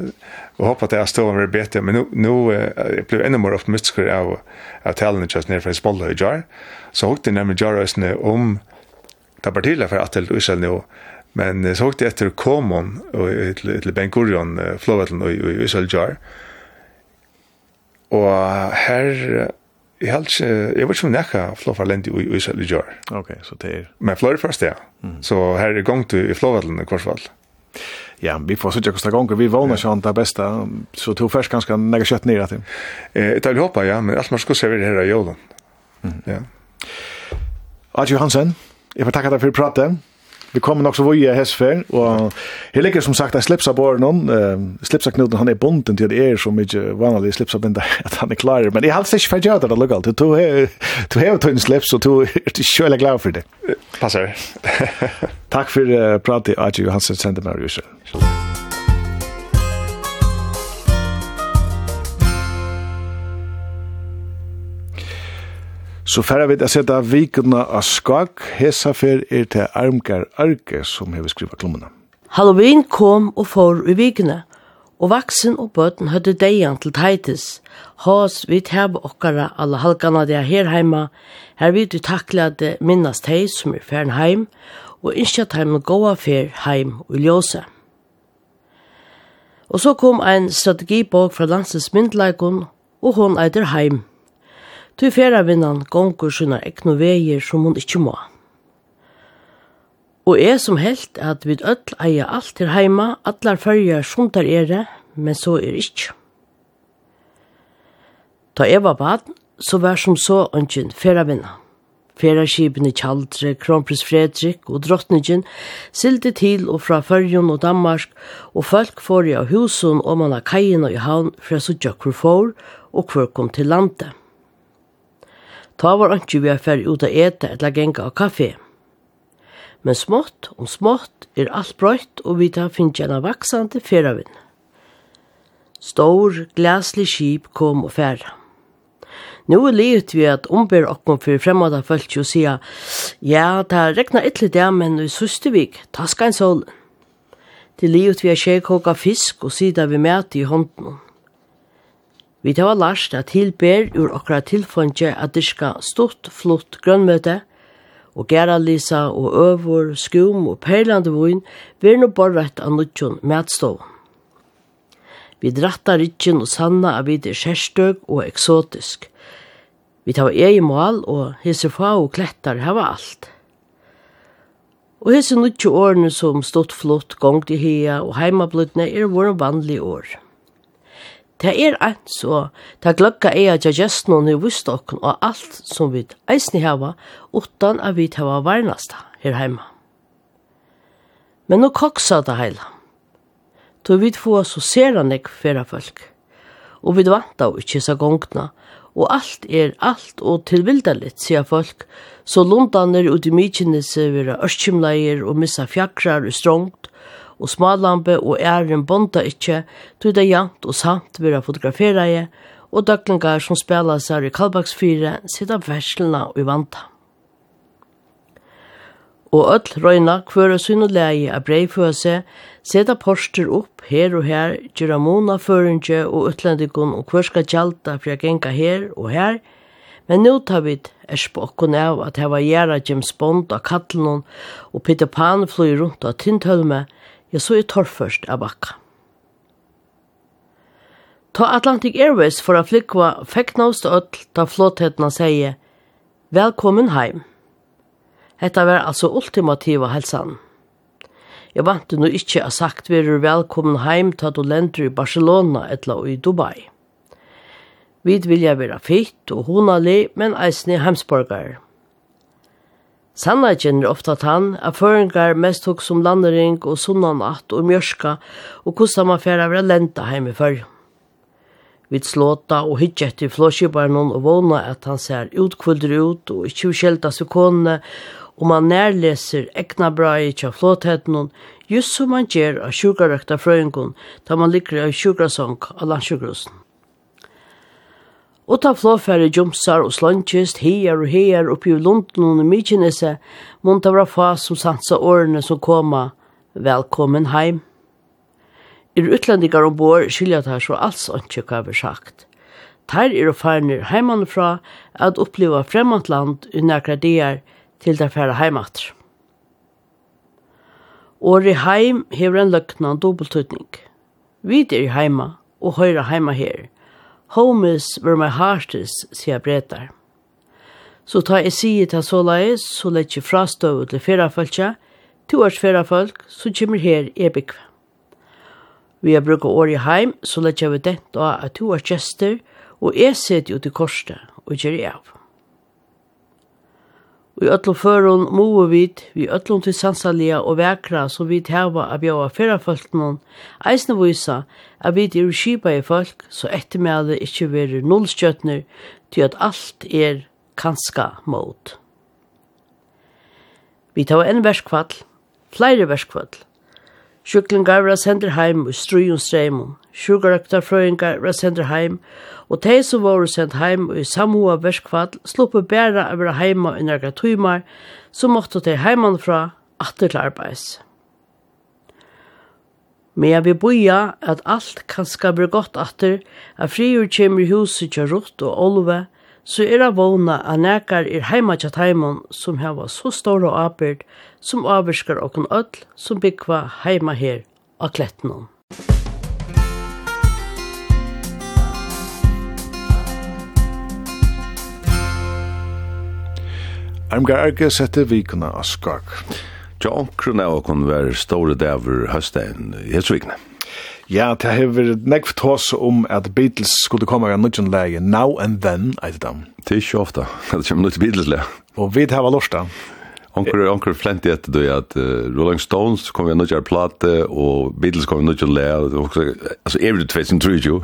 og håper at jeg stod over bedre, men nå, nå jeg ble enda mer optimistisk av, av talene kjøst ned fra Hezbollah i Jar, så hukte jeg nemlig Jar-øsene om det er partilet for Atel og Israel nå, men så hukte jeg etter Komon til, til Ben Gurion, flåvetlen og, Israel Jar, og her Jeg har ikke, jeg vet ikke om nekka flåfarlendi i Israel i Gjør. Ok, så det er... Men flår er først, ja. Mm. Så her er gongt i flåvallen i Korsvall. Ja, vi får sitta kosta gånger. Vi vånar sig det bästa. Så tog först ganska näga kött ner till. Eh, det vill hoppa, ja. Men allt man ska se vid det här i Jolan. Mm. Ja. Adjo Hansen, jag får tacka dig för att prata. Vi kommer nok så via Hesfer, og her ligger som sagt en slips av båren uh, slips knuten, han er bunden til at er så mye vanlig slips av at han er klar, men jeg har alltid ikke ferdig av det da lukkalt, du hever tøyne slips, og du er ikke kjøyla glad for det. Passer. Takk for uh, pratet, Adji Johansen, sender meg, Jusser. Takk Så færre vi å sette vikene av skak, hesafer er til Armgar Arke som har skrivet klommene. Halloween kom og for i vikene, og vaksen og bøten høtte deian til Titus. Hås vi tæbe okkara alle halkana de er her heima, her vi du takla det minnas teg som er færen heim, og innskja heim og gåa fer heim og ljåse. Og så kom ein strategibok fra landsens myndleikon, og hon eitir heim Ty ferravinnan gongur sina egnu veier som hon ikkje må. Og er som helt at vi öll eier alt til heima, allar fyrir som der er men så er ikkje. Ta Eva baden, så var som så ønsken ferravinna. Ferraskipene Kjaldre, Kronprins Fredrik og Drottningen sildi til og fra Førjun og Danmark, og folk får i av husen om man har kajina i havn fra så hvor for og hvor kom til landet. Ta var ikke vi er ferdig ut av ete eller genga av kaffe. Men smått og smått er alt brøyt og vi tar finnes en vaksande feravinn. Stor, glaslig skip kom og færa. Nå er livet vi at ombær okkom for fremmede folk og sier, ja, det regna regnet ytterlig det, men i Søstevik, ta skal en solen. Det livet vi at skjekåka fisk og sida vi mæt i hånden. Vi tar lærst at tilber ur okra tilfondje at diska stort, flott grønnmøte, og geralisa og øvor, skum og perlandevoin vil no borrett av nutjon medstov. Vi drattar rikken og sanna av vid er kjerstøg og eksotisk. Vi tar egi mål og hisse fa og klettar hava alt. Og hisse nudjo årene som stått flott gongt i hea og heimablutne er våre vanlige år. Det er eit så, det gløkka er at jeg just noen i vustokken og alt som vi eisne hava, utan at vi hava varnasta her heima. Men nå koksa det heila. Då vi få så ser han ikke fyrra folk. Og vi vant av ikke så gongna, og alt er alt og tilvildalit, sier folk, så lundaner ut i mykjene ser vi ørskimleier og missa fjakrar og strongt, og smalampe og æren bonda ikkje, tog det jant og samt vera fotograferaje, og døklingar som spela seg i Kalbaksfyre sida verslina og i vanta. Og öll røyna kvøra sunn og leie av breiføse, seta porster opp her og her, gjera mona føringe og utlendigun og kvørska kjalta for genga her og her, men nu tar vi er spokken av at hava gjerra James Bond av kattelen og Peter Pan flyr rundt av Tintholme, ja, så er torrførst av bakka. Ta Atlantic Airways for a flikva feknaust öll ta flottetna seie Velkommen heim. Hetta var altså ultimativa helsan. Jeg vant nu ikkje a sagt verur velkommen heim ta du lender i Barcelona etla og i Dubai. Vid vilja vera fitt og honalig, men eisne heimsborgar. Sannleggen er ofta tann at føringar mest hugsa som landering og sunnanatt og mjørska og kosta man færa vera lenta heim i fyrr. Vi slåta og hytje etter flåskibarnon og våna at han ser utkvulder ut og ikkje ukjeldas seg konene og man nærleser ekna brai i av flåthetenon just som man gjer av sjukarøkta frøyngon da man ligger av sjukrasong av landsjukrosen. Og ta flåfære jumsar og slånkist, hier og hier oppi i London og Mykinese, munta ta fa som sansa årene som koma. Velkommen heim. Er utlendigar ombord skilja ta så alls ikke hva vi sagt. Ter er og farnir heimanifra at oppleva fremant land i nekra dier til der færa heimatr. Åri heim hever en løgnan dobbeltutning. Vi er heima og høyra heima her. Home is where my heart is, sier bretar. Så ta jeg sier til såleis, så lett jeg frastøv til ferafølse, to års ferafølg, så kommer her i ebikve. Vi har brukt år i heim, så lett jeg ved dent av at to års gjester, og jeg sitter jo til korset og gjør jeg av. Og i öllum førun moe vid, vi öllum til sansalia og vekra som vi hava av bjóa fyrrafolknum, eisne vysa, at vi er skipa i folk, så ettermæle ikkje veri nullstjøtner, til at alt er kanska mot. Vi tar en verskvall, flere verskvall, Sjuklingar var sender heim og strujun streimon. Sjukarøktarfrøyngar var sender heim, og tei som var sendt heim og i samhoa verskvall sluppu bæra av vera heima i nærga tøymar, så måttu tei heimanfra atter til arbeids. Men jeg vil boja at alt kan skal bli godt atter, at friur i huset til rutt og olve, så er det vågna at nekar er heima til heimon som hava så stor og apert som avvirskar okken öll som byggva heima her av klettnum. Armgar Erge sette vikuna av skak. Tja omkron av okon var store dæver høstdagen i hetsvikne. Ja, det har vært nekv tås om at Beatles skulle komme av nødgjøn lege Now and Then, eit dem. Det er ikke ofta, det kommer nødt Beatles-lege. Og vi har lort da. Onkur, onkur flenti etter du at uh, Rolling Stones kom vi nødgjøn plate, og Beatles kom vi nødgjøn lege, altså, er det 2003 jo?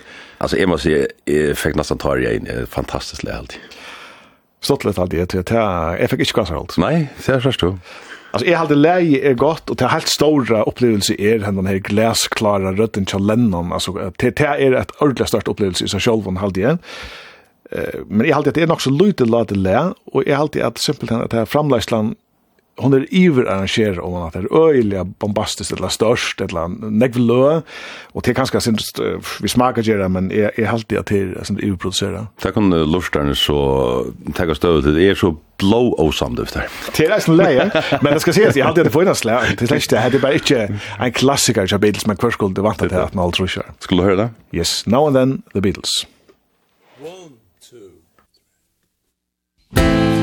Alltså jag måste säga, jag fick nästan ta det in, fantastiskt lärt. Stått lite alltid, jag, jag fick inte kassa allt. Nej, det är först Alltså jag hade läge är gott och det helt stora upplevelse är den här glasklara rötten till Lennon alltså det det är ett ordentligt stort upplevelse så själv och hade igen. Eh men jag hade det är nog så lite lite lä och jag hade att simpelt att det här framlägslan hon er iver arrangerer om at det er øyelig bombastisk eller størst eller negv lø og det er kanskje sin, vi smaker gjerne men jeg, er alltid at det er sin iverprodusere Det kan lorterne så tenke støv til det. Er så blow og det her. Det er nesten leie men det skal sies jeg alltid at det får innast det er slett det. Er bare ikke en klassiker av Beatles men hver skulle det vant til at man alt tror Skulle du høre det? Yes, Now and Then, The Beatles. One, two, three.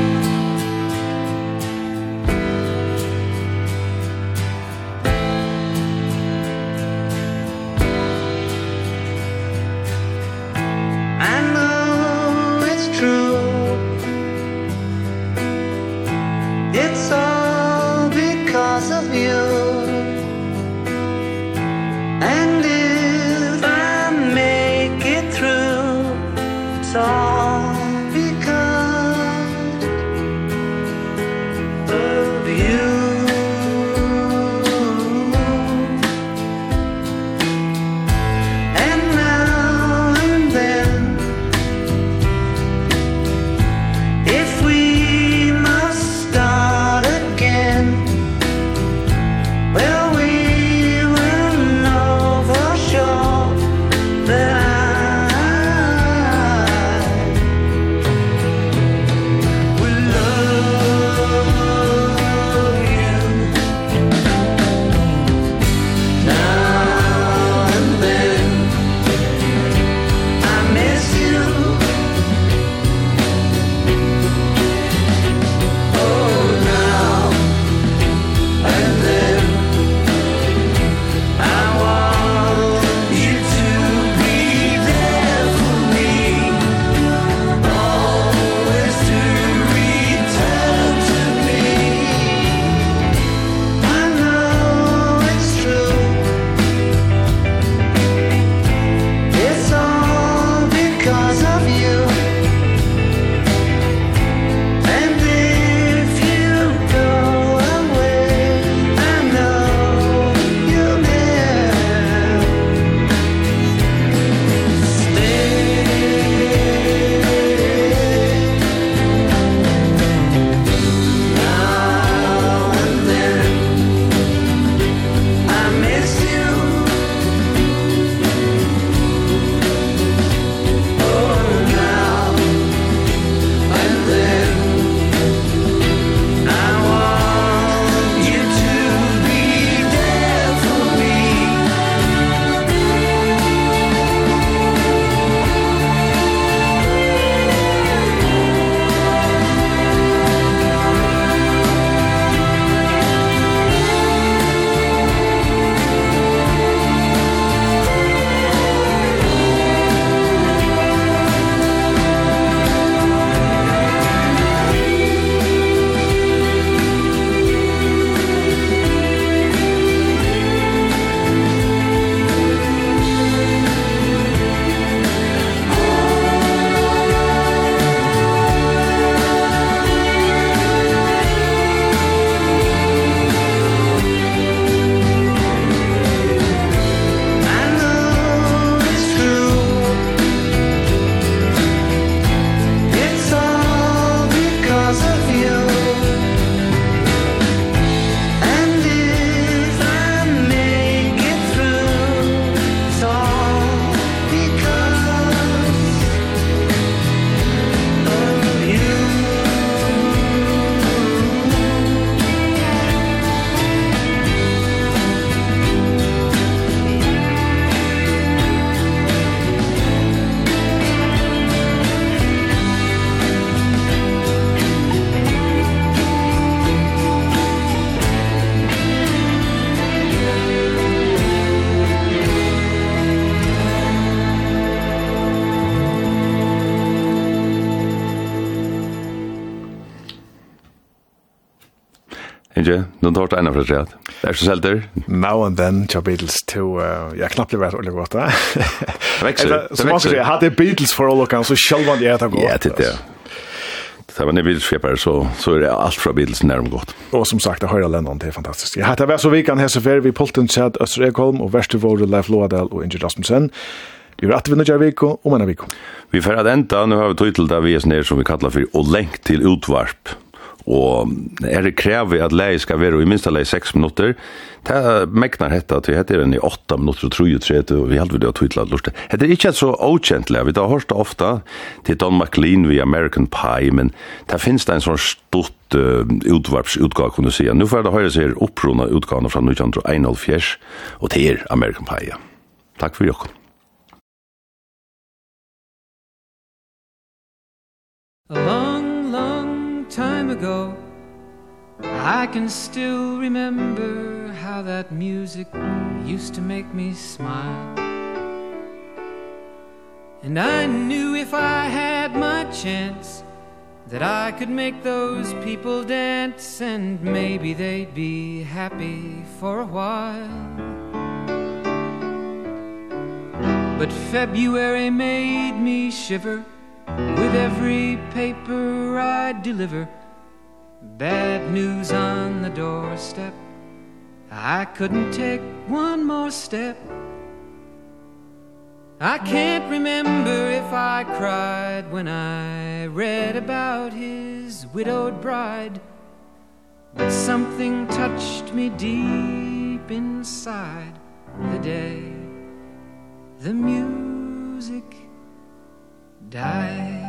tårt ena för sig. er så selv sälter? Now and then, tja Beatles to, uh, jag knappt blev rätt godt, gott. Det växer. Som man ska säga, hade Beatles för all och så själva det etter godt. Ja, titta ja. Det var en bildskepare så, så er det alt fra Beatles när godt. Og som sagt, det høyre Lennon, det er fantastisk. Jeg heter Vess och Vikan, Hesse Fer, vi Polten, Kjell, Öster Ekholm og och Våre, Leif Lådal og Inger Rasmussen. Vi har att vinna jag Viko, og en Viko. Vi får at enda, nu har vi tittat där vi er är som vi kallar för och länk til utvarp og er det krevet at leie skal være i minst leie 6 minutter, det megnar hetta at vi heter den i 8 minutter og 33, og vi heldur det å tvittla at lortet. Det er ikke så okjentlig, vi har hørt det ofta til Don McLean via American Pie, men det finnes det en sånn stort uh, utvarpsutgave, kunne du Nu får det høyre seg opprona utgavene fra 1951, og til American Pie. Takk for jokken. ago. I can still remember how that music used to make me smile. And I knew if I had my chance That I could make those people dance And maybe they'd be happy for a while. But February made me shiver With every paper I deliver. Bad news on the doorstep. I couldn't take one more step. I can't remember if I cried when I read about his widowed bride But something touched me deep inside. The day The music died.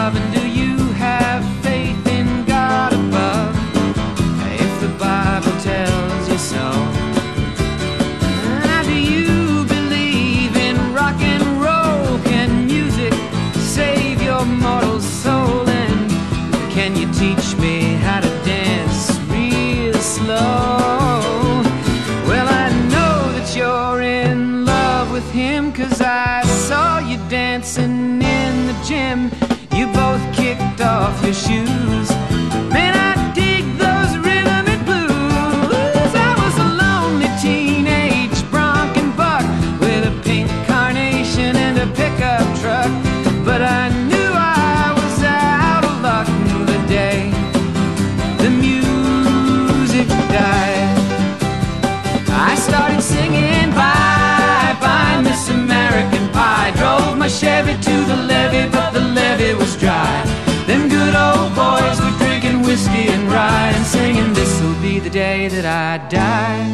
my Chevy to the levee But the levee was dry. Them good old boys were drinking whiskey and rye And singing this'll be the day that I die.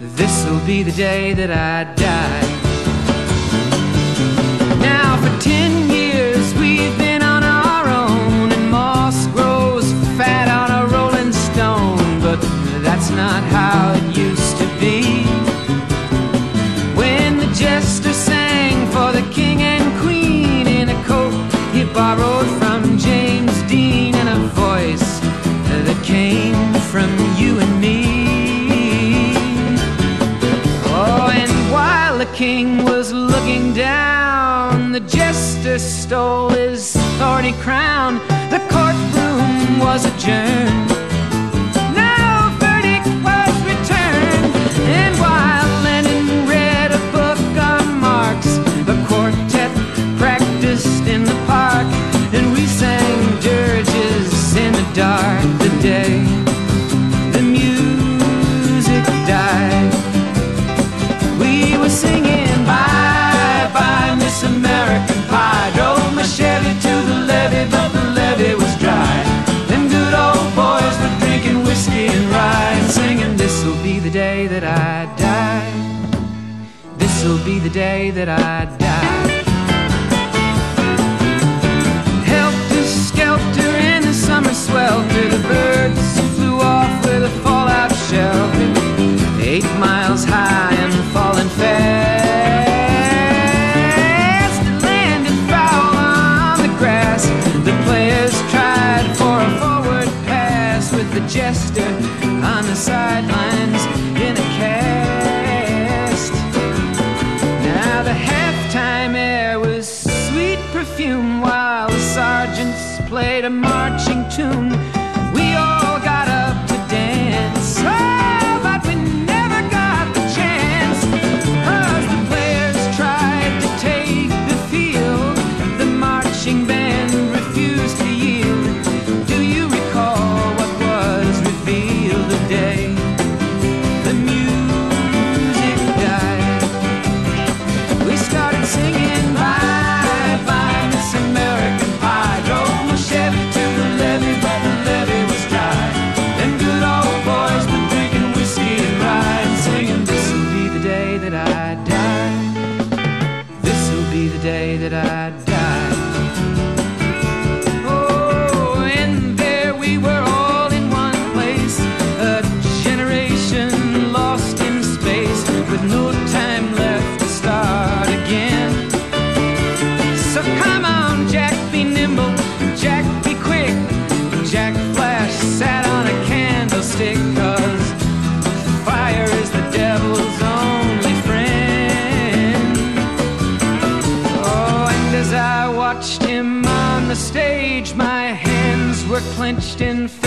This'll be the day that I die. Now for ten years we've been on our own And moss grows fat on a rolling stone But that's not how it used to be. When the jester borrowed from James Dean and a voice that came from you and me. Oh and while the king was looking down the jester stole his thorny crown. The courtroom was adjourned. the day that I die. tune clenched in fear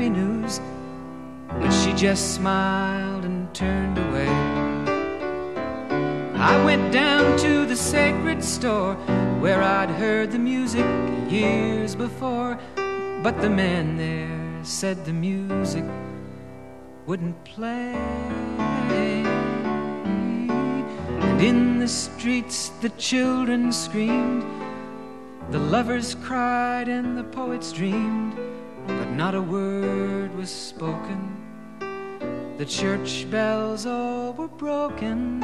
happy news But she just smiled and turned away. I went down to the sacred store Where I'd heard the music years before But the man there said the music wouldn't play. And in the streets the children screamed The lovers cried and the poets dreamed not a word was spoken. The church bells all were broken.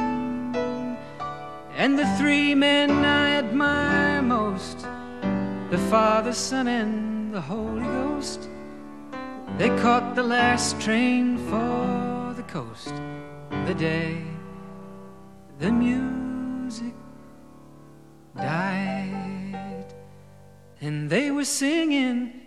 And the three men i admire most the father son and the holy ghost they caught the last train for the coast the day the music died. And they were singing